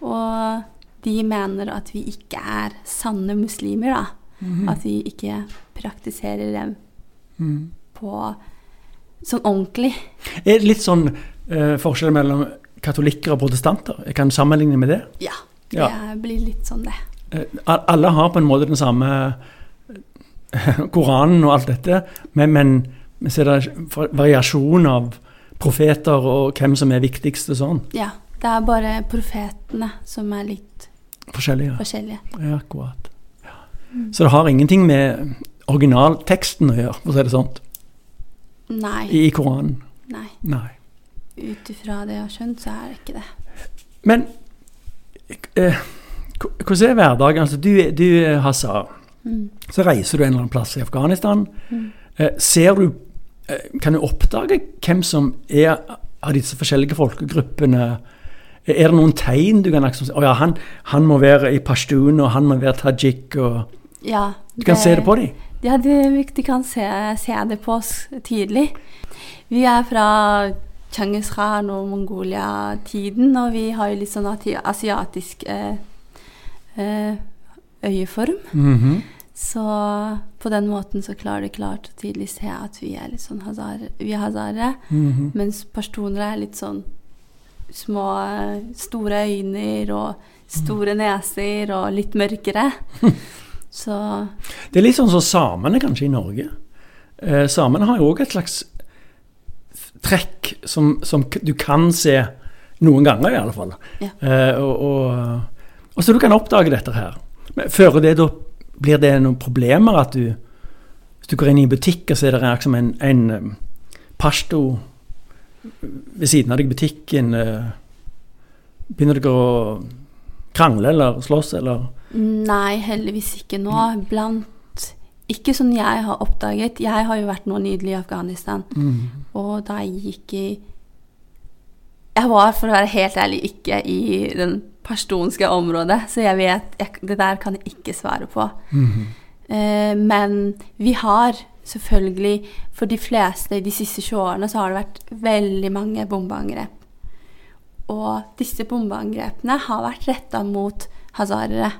Og de mener at vi ikke er sanne muslimer, da. At vi ikke praktiserer dem på sånn ordentlig. Litt sånn eh, forskjell mellom katolikker og protestanter? Jeg kan sammenligne med det. Ja. Ja. Det blir litt sånn, det. Eh, Alle har på en måte den samme eh, Koranen og alt dette, men, men, men så er det variasjon av profeter og hvem som er viktigst og sånn. Ja. Det er bare profetene som er litt Forskjellige. forskjellige. Ja, akkurat. Ja. Så det har ingenting med originalteksten å gjøre, for å si det sånn, Nei. i, i Koranen. Nei. Nei. Ut ifra det jeg har skjønt, så er det ikke det. Men eh, hvordan er hverdagen? Altså, du, du er mm. Så reiser du en eller annen plass i Afghanistan. Eh, ser du eh, Kan du oppdage hvem som er av disse forskjellige folkegruppene? Er det noen tegn du kan liksom si oh, ja, han, han må være i pashtun, og han må være tajik, og Ja. Du kan se det på dem? Ja, de, de kan se, se det på oss tydelig. Vi er fra Genghis Khan og Mongolia-tiden, og vi har jo litt sånn asiatisk eh, øyeform. øyeform. -hmm. Så på den måten så klarer du klart å tydelig se at vi er litt sånn hazar, vi er mm -hmm. Mens pashtunere er litt sånn små, eh, store øyne og store neser og litt mørkere. Så Det er litt sånn som samene kanskje i Norge. Eh, samene har jo òg et slags trekk som, som du kan se noen ganger, i alle fall. Ja. Eh, og, og, og så du kan oppdage dette her. Men Fører det da Blir det noen problemer at du Hvis du går inn i en butikk, og så er det liksom en, en pasto pashto ved siden av deg i butikken eh, Begynner dere å krangle eller slåss, eller Nei, heldigvis ikke nå. Blant Ikke som jeg har oppdaget. Jeg har jo vært nå nydelig i Afghanistan. Og da jeg gikk i Jeg var, for å være helt ærlig, ikke i den pashtunske området, så jeg vet jeg, Det der kan jeg ikke svare på. Eh, men vi har selvfølgelig For de fleste de siste 20 årene så har det vært veldig mange bombeangrep. Og disse bombeangrepene har vært retta mot hazarere.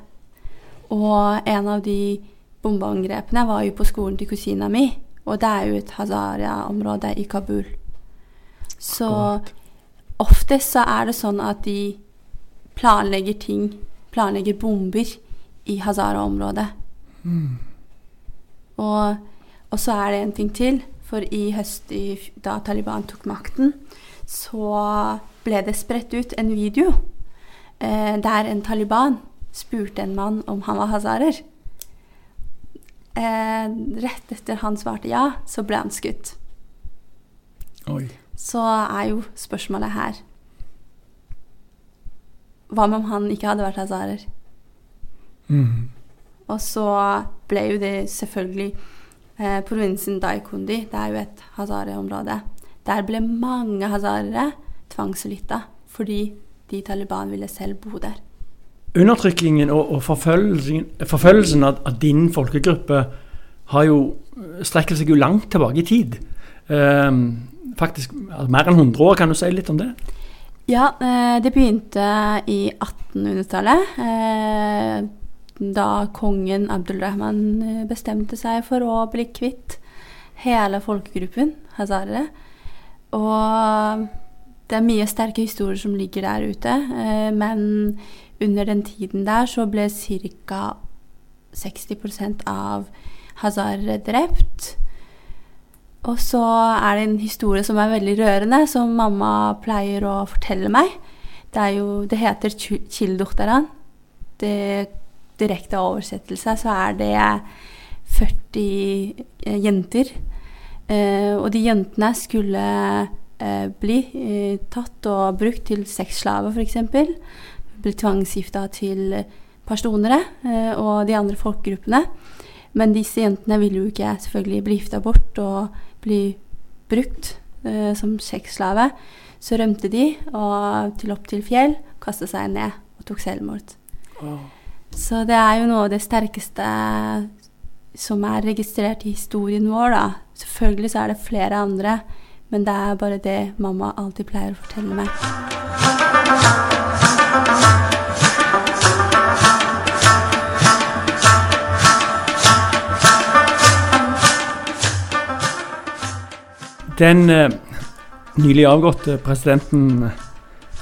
Og en av de bombeangrepene var jo på skolen til kusina mi. Og det er jo et Hazaria-område i Kabul. Så oftest så er det sånn at de planlegger ting, planlegger bomber i Hazara-området. Og, og så er det en ting til. For i høst, da Taliban tok makten, så ble det spredt ut en video eh, der en Taliban spurte en mann om han var hazarer. Eh, rett etter han svarte ja, så ble han skutt. Oi. Så er jo spørsmålet her Hva med om han ikke hadde vært hazarer? Og så ble jo det selvfølgelig eh, provinsen Daikundi, det er jo et hazare-område. Der ble mange hazarere tvangslytta fordi de Taliban ville selv bo der. Undertrykkingen og, og forfølgelsen, forfølgelsen av, av din folkegruppe har jo strekker seg jo langt tilbake i tid. Ehm, faktisk altså, mer enn 100 år. Kan du si litt om det? Ja, eh, det begynte i 1800-tallet. Eh, da kongen Abdulrahman eh, bestemte seg for å bli kvitt hele folkegruppen hazarere. Og det er mye sterke historier som ligger der ute. Eh, men under den tiden der så ble ca. 60% av hazarere drept. Og så er det en historie som er veldig rørende, som mamma pleier å fortelle meg. Det, jo, det heter Kildoktaran. Det direkte oversettelse så er det 40 eh, jenter. Eh, og de jentene skulle bli eh, tatt og brukt til sexslaver, f.eks. Bli tvangsgifta til personere eh, og de andre folkegruppene. Men disse jentene ville jo ikke selvfølgelig bli gifta bort og bli brukt eh, som sexslave. Så rømte de og til opp til fjell, kastet seg ned og tok selvmord. Så det er jo noe av det sterkeste som er registrert i historien vår, da. Selvfølgelig så er det flere andre, men det er bare det mamma alltid pleier å fortelle meg. Den eh, nylig avgåtte presidenten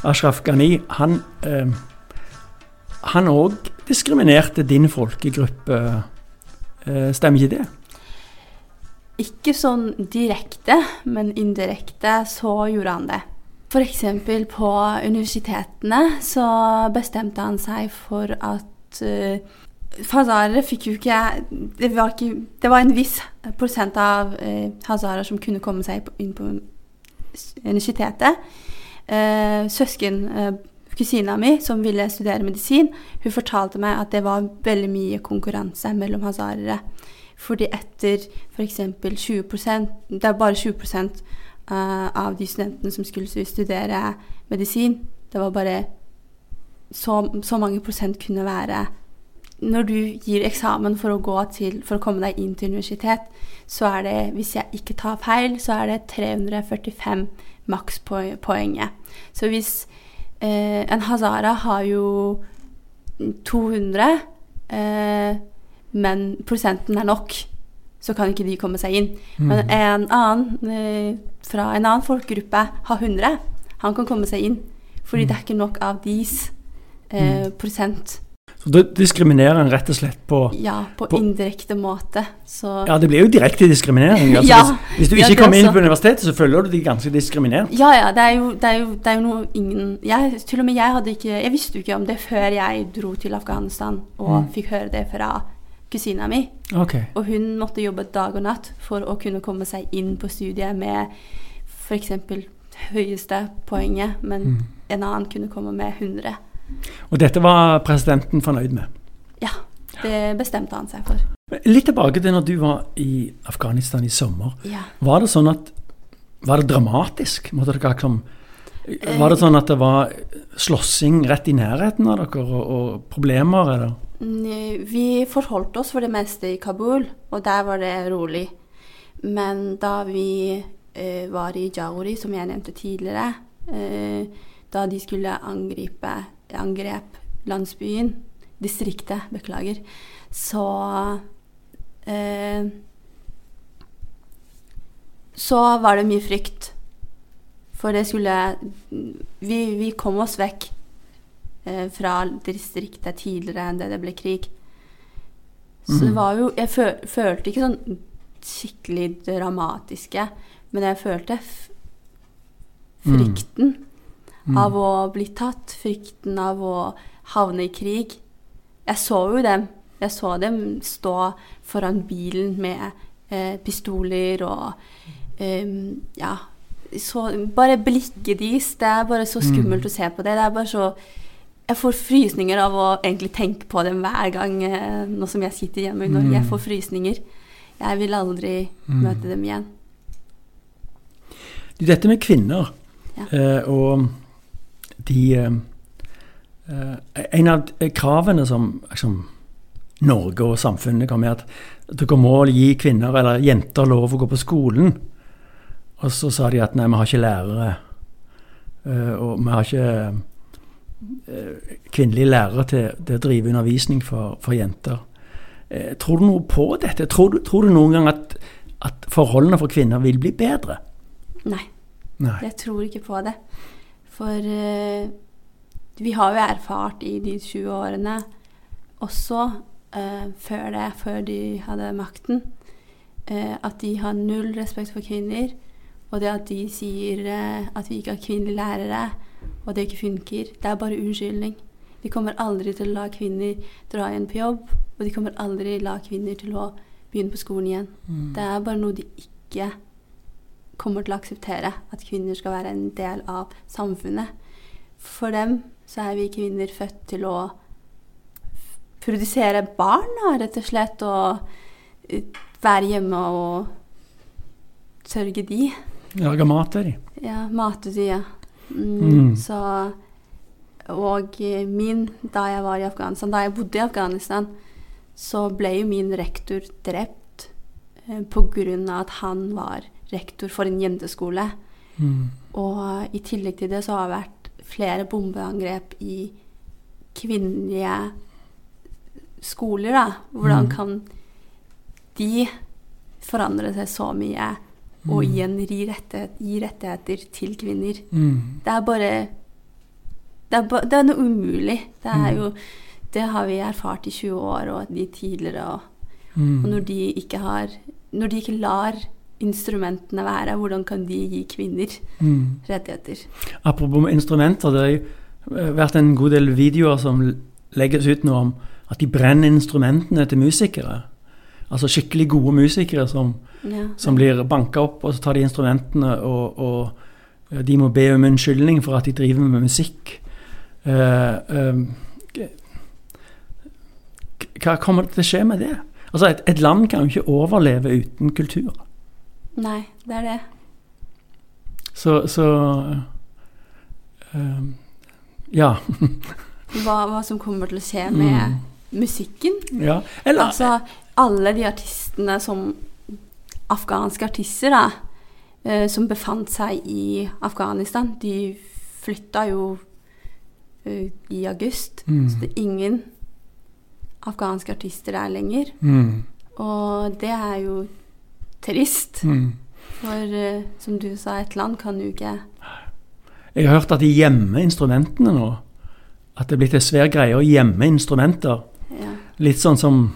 Ashraf Ghani, han eh, han òg diskriminerte din folkegruppe. Eh, stemmer ikke det? Ikke sånn direkte, men indirekte så gjorde han det. F.eks. på universitetene så bestemte han seg for at uh, Hazarer fikk jo ikke det var, ikke det var en viss prosent av uh, hazarer som kunne komme seg inn på universitetet. Uh, søsken uh, Kusina mi, som ville studere medisin, hun fortalte meg at det var veldig mye konkurranse mellom hazarere. Fordi etter f.eks. 20% Det er bare 20 uh, av de studentene som skulle studere medisin. Det var bare så, så mange prosent kunne være Når du gir eksamen for å, gå til, for å komme deg inn til universitet, så er det, hvis jeg ikke tar feil, så er det 345 makspoenget. Så hvis Eh, en hazara har jo 200, eh, men prosenten er nok, så kan ikke de komme seg inn. Men en annen eh, fra en annen folkegruppe har 100. Han kan komme seg inn, fordi det er ikke nok av deres eh, prosent. Så Da diskriminerer en rett og slett på Ja, på, På- indirekte måte. Så Ja, det blir jo direkte diskriminering. Altså, Ja, hvis, hvis du ikke ja, kommer inn på universitetet, så føler du deg ganske diskriminert. Ja, ja. Det er jo, det er jo, det er jo noe ingen jeg, Til og med jeg hadde ikke Jeg visste jo ikke om det før jeg dro til Afghanistan og fikk høre det fra kusina mi. Okay. Og hun måtte jobbe dag og natt for å kunne komme seg inn på studiet med f.eks. høyeste poenget, men en annen kunne komme med 100. Og dette var presidenten fornøyd med. Ja, det bestemte han seg for. Litt tilbake til når du var i Afghanistan i sommer. Ja. Var det sånn at Var det dramatisk? Måtte dere liksom Var det sånn at det var slåssing rett i nærheten av dere, og, og problemer, eller? Vi forholdt oss for det meste i Kabul, og der var det rolig. Men da vi eh, var i Jauri, som jeg nevnte tidligere, eh, da de skulle angripe angrep landsbyen, distriktet, beklager, så eh, Så var det mye frykt. For det skulle Vi, vi kom oss vekk fra distriktet tidligere enn det det ble krig. Så det var jo Jeg føl, følte ikke sånn skikkelig dramatiske, men jeg følte f frykten av å bli tatt, frykten av å havne i krig. Jeg så jo dem. Jeg så dem stå foran bilen med eh, pistoler og eh, Ja. Så, bare blikket deres. Det er bare så skummelt å se på det. Det er bare så Jeg får frysninger av å egentlig tenke på dem hver gang eh, nå som jeg sitter hjemme i Norge. Jeg får frysninger. Jeg vil aldri møte dem igjen. Dette med kvinner Ja. eh, og de eh, eh, En av kravene som liksom, Norge og samfunnet kom med, at dere må gi kvinner eller jenter lov å gå på skolen. Og så sa de at nei, vi har ikke lærere. eh, og vi har ikke eh, kvinnelige lærere til, til å drive undervisning for, for jenter. Eh, tror du noe på dette? Tror du, tror du noen gang at, at forholdene for kvinner vil bli bedre? Nei. Nei. Jeg tror ikke på det. For eh, vi har jo erfart i de 20 årene, også eh, før det, før de hadde makten, eh, at de har null respekt for kvinner. Og det at de sier eh, at vi ikke har kvinnelige lærere, og det ikke funker, det er bare unnskyldning. De kommer aldri til å la kvinner dra igjen på jobb, og de kommer aldri la kvinner til å begynne på skolen igjen. Det er bare noe de ikke kommer til å akseptere at kvinner skal være en del av samfunnet. For dem så er vi kvinner født til å produsere barn, rett og slett, og eh, være hjemme og sørge de. Lage mat til de. Ja, mate de, ja. Mm, Mm. Så Og min, da jeg var i Afghanistan, da jeg bodde i Afghanistan, så ble jo min rektor drept eh, av at han var rektor for en jenteskole. Mm. Og i tillegg til det så har det vært flere bombeangrep i kvinnelige skoler, da. Hvordan Mm. kan de forandre seg så mye og igjen gi, rettighet, gi rettigheter til kvinner? Mm. Det er bare Det er, det er noe umulig. Det er Mm. jo Det har vi erfart i 20 år og de tidligere. Og, Mm. og når de ikke har Når de ikke lar instrumentene være, hvordan kan de gi kvinner Mm. rettigheter? Apropos instrumenter, det har eh, vært en god del videoer som legges ut nå om at de brenner instrumentene til musikere. Altså skikkelig gode musikere som, Ja. som blir banka opp, og så tar de instrumentene, og, og de må be om unnskyldning for at de driver med musikk. Uh, uh, hva kommer til å skje med det? Altså, et, et land kan jo ikke overleve uten kultur. Nei, det er det. Så, så uh, Ja. Hva, hva som kommer til å skje med Mm. musikken. ja. Eller Altså, alle de artistene som Afghanske artister, da, eh, som befant seg i Afghanistan, de flytta jo eh, i august. Mm. Så det er ingen afghanske artister der lenger. mm, Og det er jo trist. mm. For eh, som du sa, et land kan jo ikke Jeg har hørt at de gjemmer instrumentene nå. At det er blitt en svær greie å gjemme instrumenter. ja. Litt sånn som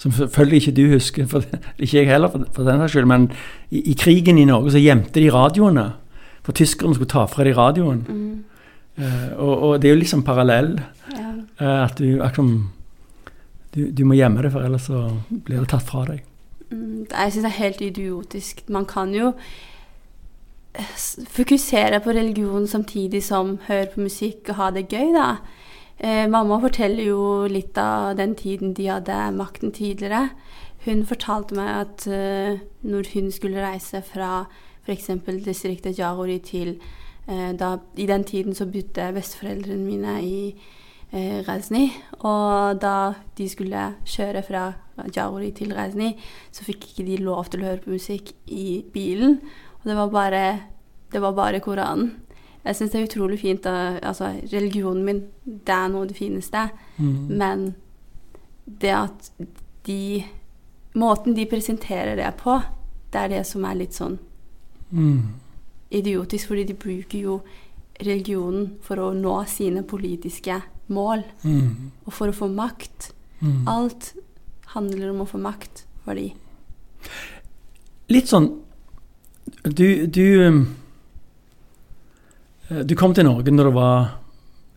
som selvfølgelig ikke du husker, for ikke jeg heller, for, for den saks skyld, men i, i krigen i Norge så gjemte de radioene. For tyskerne skulle ta fra de radioen. Mm, Uh, og, og det er jo liksom parallell. ja. Uh, at du akkurat du, du må gjemme det, for ellers så blir det tatt fra deg. Mm, Jeg syns det er helt idiotisk. Man kan jo fokusere på religion samtidig som høre på musikk og ha det gøy, da. Eh, mamma forteller jo litt av den tiden de hadde makten tidligere. Hun fortalte meg at eh, når hun skulle reise fra f.eks. distriktet Jagori til eh, da, I den tiden så bodde besteforeldrene mine i eh, Rezni, Og da de skulle kjøre fra Jagori til Rezni, så fikk ikke de lov til å høre på musikk i bilen. Og det var bare, det var bare Koranen. Jeg syns det er utrolig fint. At, altså, religionen min, det er noe av det fineste. Men det at de Måten de presenterer det på, det er det som er litt sånn idiotisk, fordi de bruker jo religionen for å nå sine politiske mål. Og for å få makt. Alt handler om å få makt for de. Litt sånn Du, du um, Du kom til Norge når du var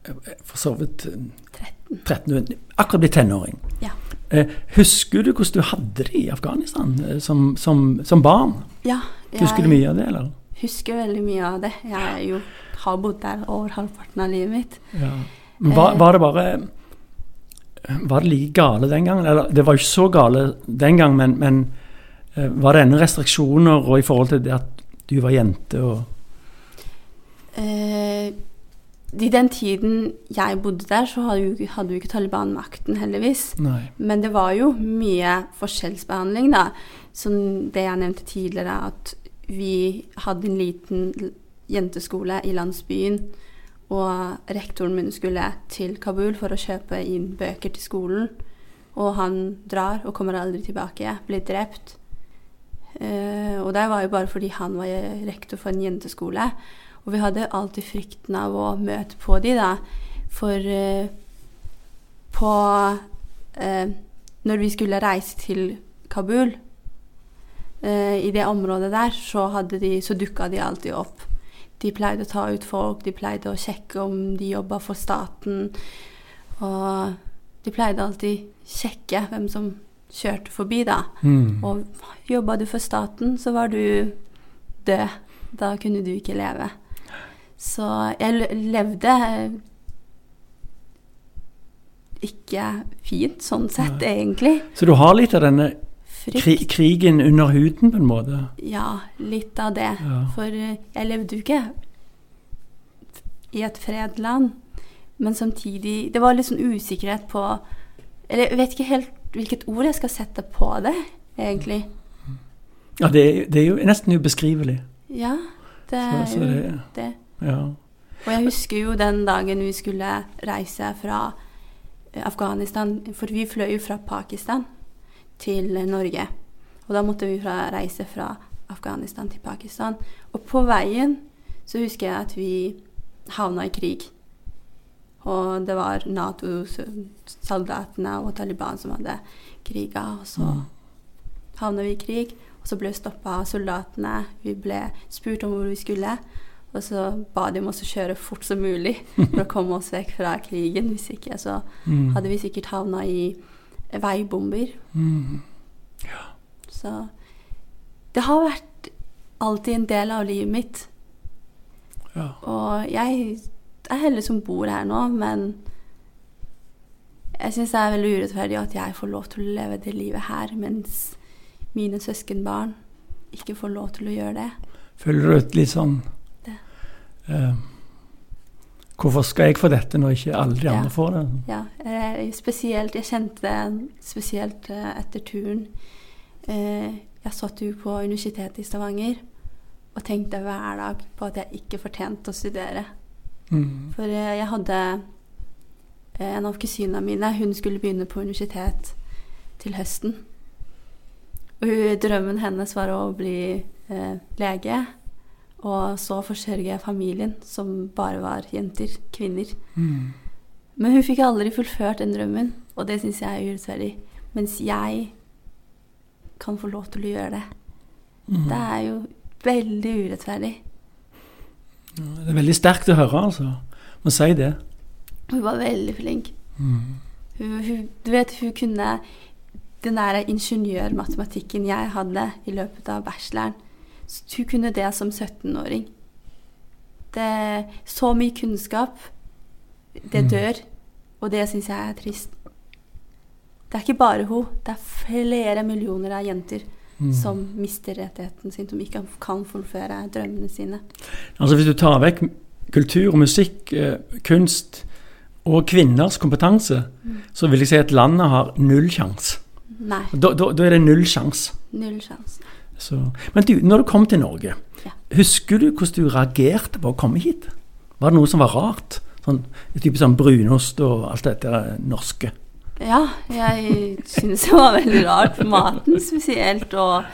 eh, for så vidt 13. 13. Er akkurat blitt tenåring. Ja. Eh, Husker du hvordan du hadde det i Afghanistan eh, som, som, som barn? Ja, Husker du mye av det, eller? husker veldig mye av det. Jeg jo, har bodd der over halvparten av livet mitt. Ja. Men var, var det bare Var det like gale den gangen? Eller det var jo ikke så gale den gang, men, men eh, var det ennå restriksjoner og i forhold til det at du var jente og Eh, I den tiden jeg bodde der, så hadde jo, ikke Taliban makten, heldigvis. Nei. Men det var jo mye forskjellsbehandling, da. Som det jeg nevnte tidligere, at vi hadde en liten jenteskole i landsbyen. Og rektoren min skulle til Kabul for å kjøpe inn bøker til skolen. Og han drar og kommer aldri tilbake. Blir drept. Eh, og det var jo bare fordi han var rektor for en jenteskole. Og vi hadde alltid frykten av å møte på de da. For eh, på eh, Når vi skulle reise til Kabul, eh, i det området der, så, de, så dukka de alltid opp. De pleide å ta ut folk, de pleide å sjekke om de jobba for staten. Og de pleide alltid sjekke hvem som kjørte forbi, da. Og jobba du for staten, så var du død. Da kunne du ikke leve. Så jeg levde eh, ikke fint sånn sett, egentlig. Så du har litt av denne kri krigen under huden, på en måte? Ja, litt av det. Ja. For eh, jeg levde jo ikke i et fredland. Men samtidig Det var litt sånn usikkerhet på Eller jeg vet ikke helt hvilket ord jeg skal sette på det, egentlig. Ja, det, det er jo nesten ubeskrivelig. Ja, det Så- er jo det- det. Ja. Og jeg husker jo den dagen vi skulle reise fra eh, Afghanistan, for vi fløy jo fra Pakistan til eh, Norge. Og da måtte vi fra, reise fra Afghanistan til Pakistan. Og på veien så husker jeg at vi havna i krig. Og det var Nato-soldatene og Taliban som hadde kriga. Og så havna vi i krig, og så ble vi stoppa av soldatene. Vi ble spurt om hvor vi skulle. Og så ba de om oss å kjøre fort som mulig for å komme oss vekk fra krigen. Hvis ikke så hadde vi sikkert havna i veibomber. Så det har vært alltid en del av livet mitt. Ja. Og jeg er heldig som bor her nå, men jeg syns det er veldig urettferdig at jeg får lov til å leve det livet her, mens mine søskenbarn ikke får lov til å gjøre det. Føler du et litt sånn. Eh, Hvorfor skal jeg få dette når ikke alle de Ja. får det? Ja, eh, spesielt Jeg kjente det spesielt eh, etter turen. Eh, jeg satt jo på Universitetet i Stavanger og tenkte hver dag på at jeg ikke fortjente å studere. Mm. For eh, jeg hadde eh, en av kusinene mine, hun skulle begynne på universitet til høsten. Og drømmen hennes var å bli eh, lege. Og så forsørge familien, som bare var jenter, kvinner. Men hun fikk aldri fullført den drømmen, og det syns jeg er urettferdig. Mens jeg kan få lov til å gjøre det. Det er jo veldig urettferdig. Det er veldig sterkt å høre, altså. Må si det. Hun var veldig flink. Hun, hun, du vet, hun kunne den der ingeniørmatematikken jeg hadde i løpet av bacheloren, Hun kunne det som 17-åring. Det er så mye kunnskap. Det dør. Og det syns jeg er trist. Det er ikke bare hun. Det er flere millioner av jenter som mister rettigheten sin, som ikke kan fullføre drømmene sine. Altså Hvis du tar vekk kultur, musikk, eh, kunst og kvinners kompetanse, så vil jeg si at landet har null sjanse. Da, da, da er det null sjanse. Null sjanse. Så. Men du, når du kom til Norge, Ja. husker du hvordan du reagerte på å komme hit? Var det noe som var rart? Sånn, type sånn brunost og alt dette norske? Ja, jeg synes det var veldig rart. Maten spesielt, og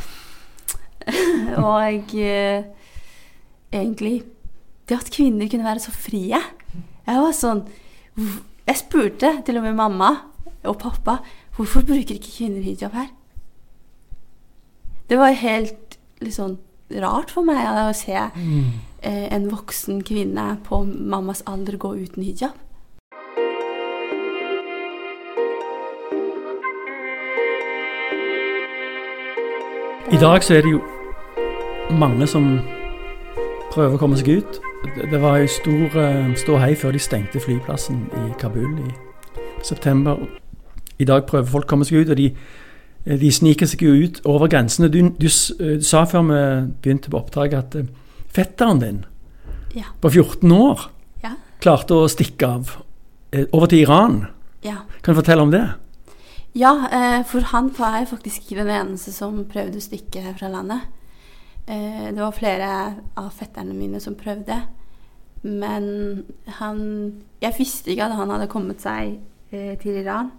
Og eh, egentlig Det at kvinner kunne være så frie. Jeg var sånn Jeg spurte til og med mamma og pappa hvorfor bruker ikke kvinner hijab her. Det var helt litt sånn rart for meg å se eh, en voksen kvinne på mammas alder gå uten hijab. I dag så er det jo mange som prøver å komme seg ut. Det- var jo stor eh, ståhei før de stengte flyplassen i Kabul i september. I dag prøver folk å komme seg ut, og de, de sniker seg jo ut over grensene. Du, du, eh, du sa før vi begynte på oppdraget at eh, fetteren din Ja. på 14 år Ja. klarte å stikke av eh, over til Iran. ja. Kan du fortelle om det? Ja, eh, for han var faktisk ikke den eneste som prøvde å stikke fra landet. Eh, det var flere av fetterne mine som prøvde. Men han Jeg visste ikke at han hadde kommet seg eh, til Iran.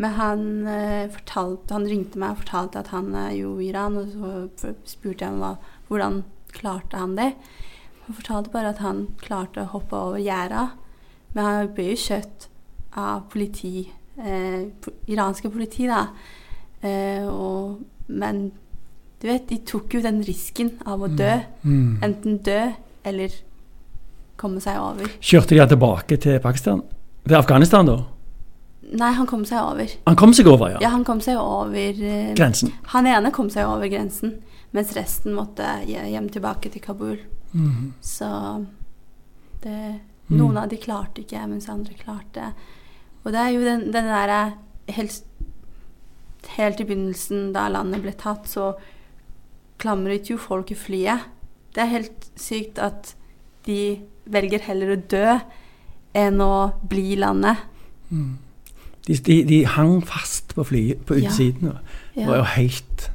Men han, eh, fortalte, han ringte meg og fortalte at han er jo i Iran, og så spurte jeg hva, hvordan klarte han det. Han fortalte bare at han klarte å hoppe over gjerdet. men han ble jo kjøtt av politi, eh, iranske politi, da. Eh, og, men du vet, de tok jo den risken av å dø. Enten dø eller komme seg over. Kjørte de han tilbake til Pakistan? Til Afghanistan, da? Nei, han kom seg over. Han kom seg over, ja. Ja, han kom seg over eh, Grensen. Han ene kom seg over grensen, mens resten måtte hjem tilbake til Kabul. Mm. Så det, Mm. noen av de klarte ikke, mens andre klarte. Og det er jo den, den derre helt, helt i begynnelsen, da landet ble tatt, så klamret jo folk i flyet. Det er helt sykt at de velger heller å dø enn å bli landet. De, de, de hang fast på flyet på utsiden. Det var jo helt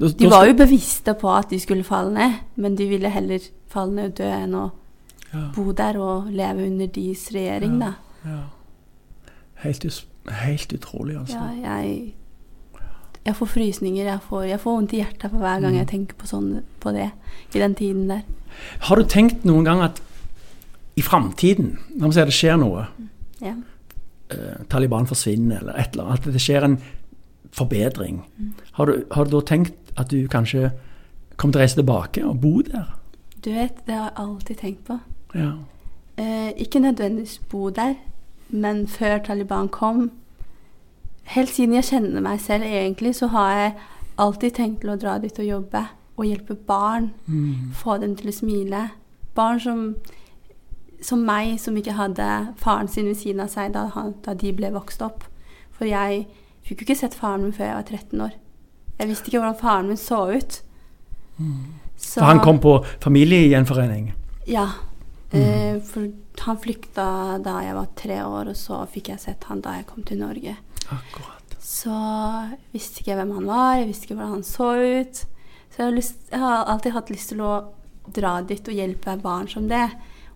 Da- De var jo bevisste på at de skulle falle ned, men de ville heller falle ned og dø enn å bo der og leve under deres regjering, da. ja. helt, helt utrolig, altså. Ja, jeg, jeg får frysninger. Jeg får, jeg får vondt i hjertet for hver Mm. gang jeg tenker på, sånn, på det i den tiden der. Har du tenkt noen gang at i framtiden, la oss si det skjer noe, Ja. Eh, Taliban forsvinner eller et eller annet, at det skjer en forbedring, Mm. har, du, har du da tenkt at du kanskje kommer til å reise tilbake og bo der? Du vet, det har jeg alltid tenkt på. Ja. Eh, ikke nødvendigvis bo der, men før Taliban kom Helt siden jeg kjenner meg selv, egentlig, så har jeg alltid tenkt til å dra dit og jobbe. Og hjelpe barn. Få dem til å smile. Barn som, som meg, som ikke hadde faren sin ved siden av seg da, han, da de ble vokst opp. For jeg fikk jo ikke sett faren min før jeg var 13 år. Jeg visste ikke hvordan faren min så ut. Så- For han kom på familiegjenforening. ja. Eh, for han flykta da jeg var tre år, og så fikk jeg sett han da jeg kom til Norge. Akkurat. Så visste ikke jeg hvem han var, jeg visste ikke hvordan han så ut. Så jeg har, lyst, jeg har alltid hatt lyst til å dra dit og hjelpe barn som det.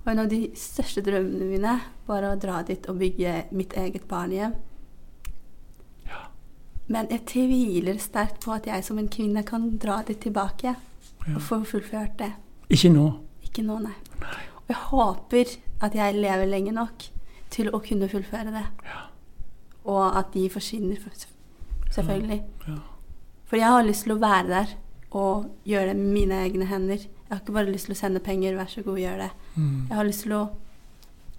Og en av de største drømmene mine var å dra dit og bygge mitt eget barnehjem. Men jeg tviler sterkt på at jeg som en kvinne kan dra dit tilbake og få fullført det. Ikke nå. Ikke nå, nei. Og jeg håper at jeg lever lenge nok til å kunne fullføre det. Og at de forsvinner, for- selvfølgelig. For jeg har lyst til å være der og gjøre det med mine egne hender. Jeg har ikke bare lyst til å sende penger, vær så god, gjør det. Jeg har lyst til å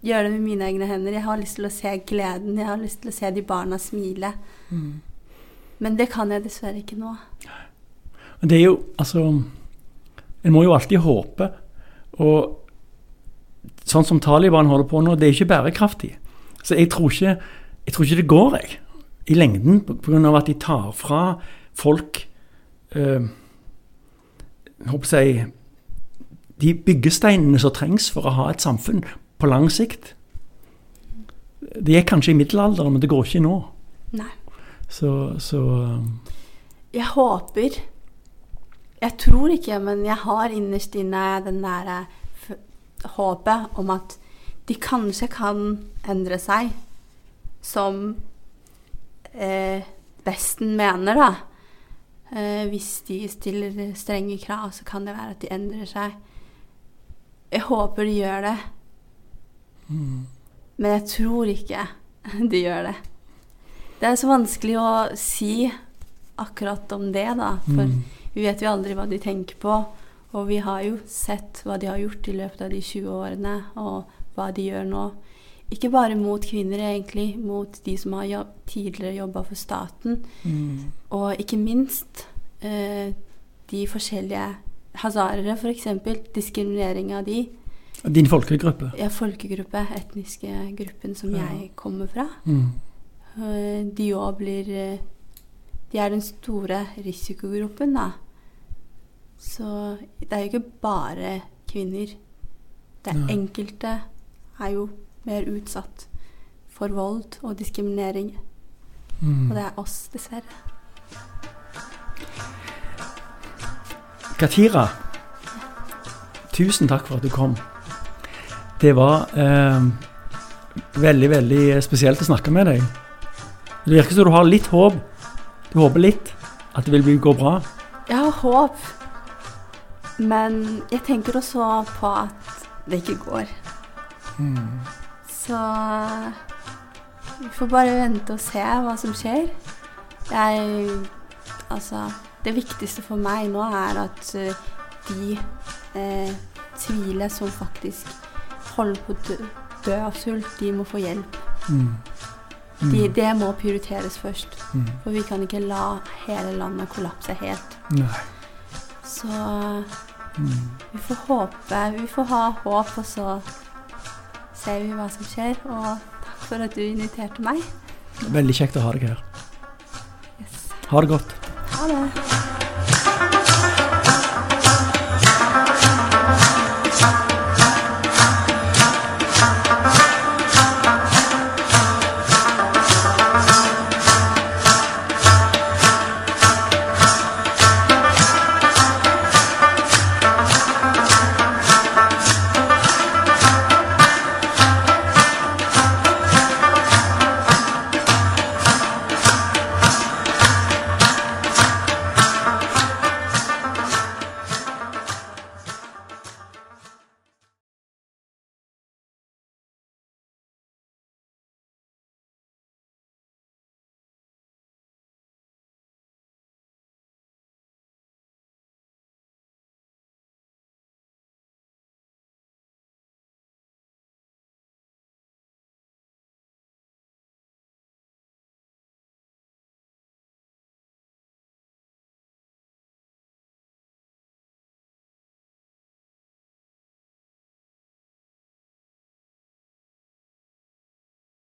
gjøre det med mine egne hender. Jeg har lyst til å se gleden. Jeg har lyst til å se de barna smile. Men det kan jeg dessverre ikke nå. Men det er jo, altså En må jo alltid håpe. Og sånn som Taliban holder på nå, det er ikke bærekraftig. Så jeg tror ikke, jeg tror ikke det går, jeg. I lengden, pga. at de tar fra folk eh, jeg håper jeg, De byggesteinene som trengs for å ha et samfunn på lang sikt. Det er kanskje i middelalderen, men det går ikke nå. Nei. Så, så Jeg håper Jeg tror ikke, men jeg har innerst inne den derre håpet om at de kanskje kan endre seg, som eh, Vesten mener, da. Eh, hvis de stiller strenge krav, så kan det være at de endrer seg. Jeg håper de gjør det. Men jeg tror ikke de gjør det. Det er så vanskelig å si akkurat om det, da. For vi vet jo aldri hva de tenker på. Og vi har jo sett hva de har gjort i løpet av de 20 årene, og hva de gjør nå. Ikke bare mot kvinner, egentlig, mot de som har jobb, tidligere jobba for staten. Og ikke minst eh, de forskjellige hazarere, f.eks. Diskriminering av de. Din folkegruppe. Ja, folkegruppe, etniske gruppen som jeg kommer fra. Mm. Eh, De òg blir eh, De er den store risikogruppen, da. Så det er jo ikke bare kvinner. Det er enkelte er jo mer utsatt for vold og diskriminering. Og det er oss, dessverre. Katira, tusen takk for at du kom. Det var eh, veldig, veldig spesielt å snakke med deg. Det virker som du har litt håp. Du håper litt at det vil gå bra. Jeg har håp, men jeg tenker også på at det ikke går. Så vi får bare vente og se hva som skjer. Jeg Altså, det viktigste for meg nå er at eh, de eh, tviler som faktisk holder på å dø, dø av sult, de må få hjelp. De, det må prioriteres først. For vi kan ikke la hele landet kollapse helt. Nei. Så vi får håpe Vi får ha håp, og så ser vi hva som skjer. Og takk for at du inviterte meg. Veldig kjekt å ha deg her. Yes. Ha det godt. Ha det.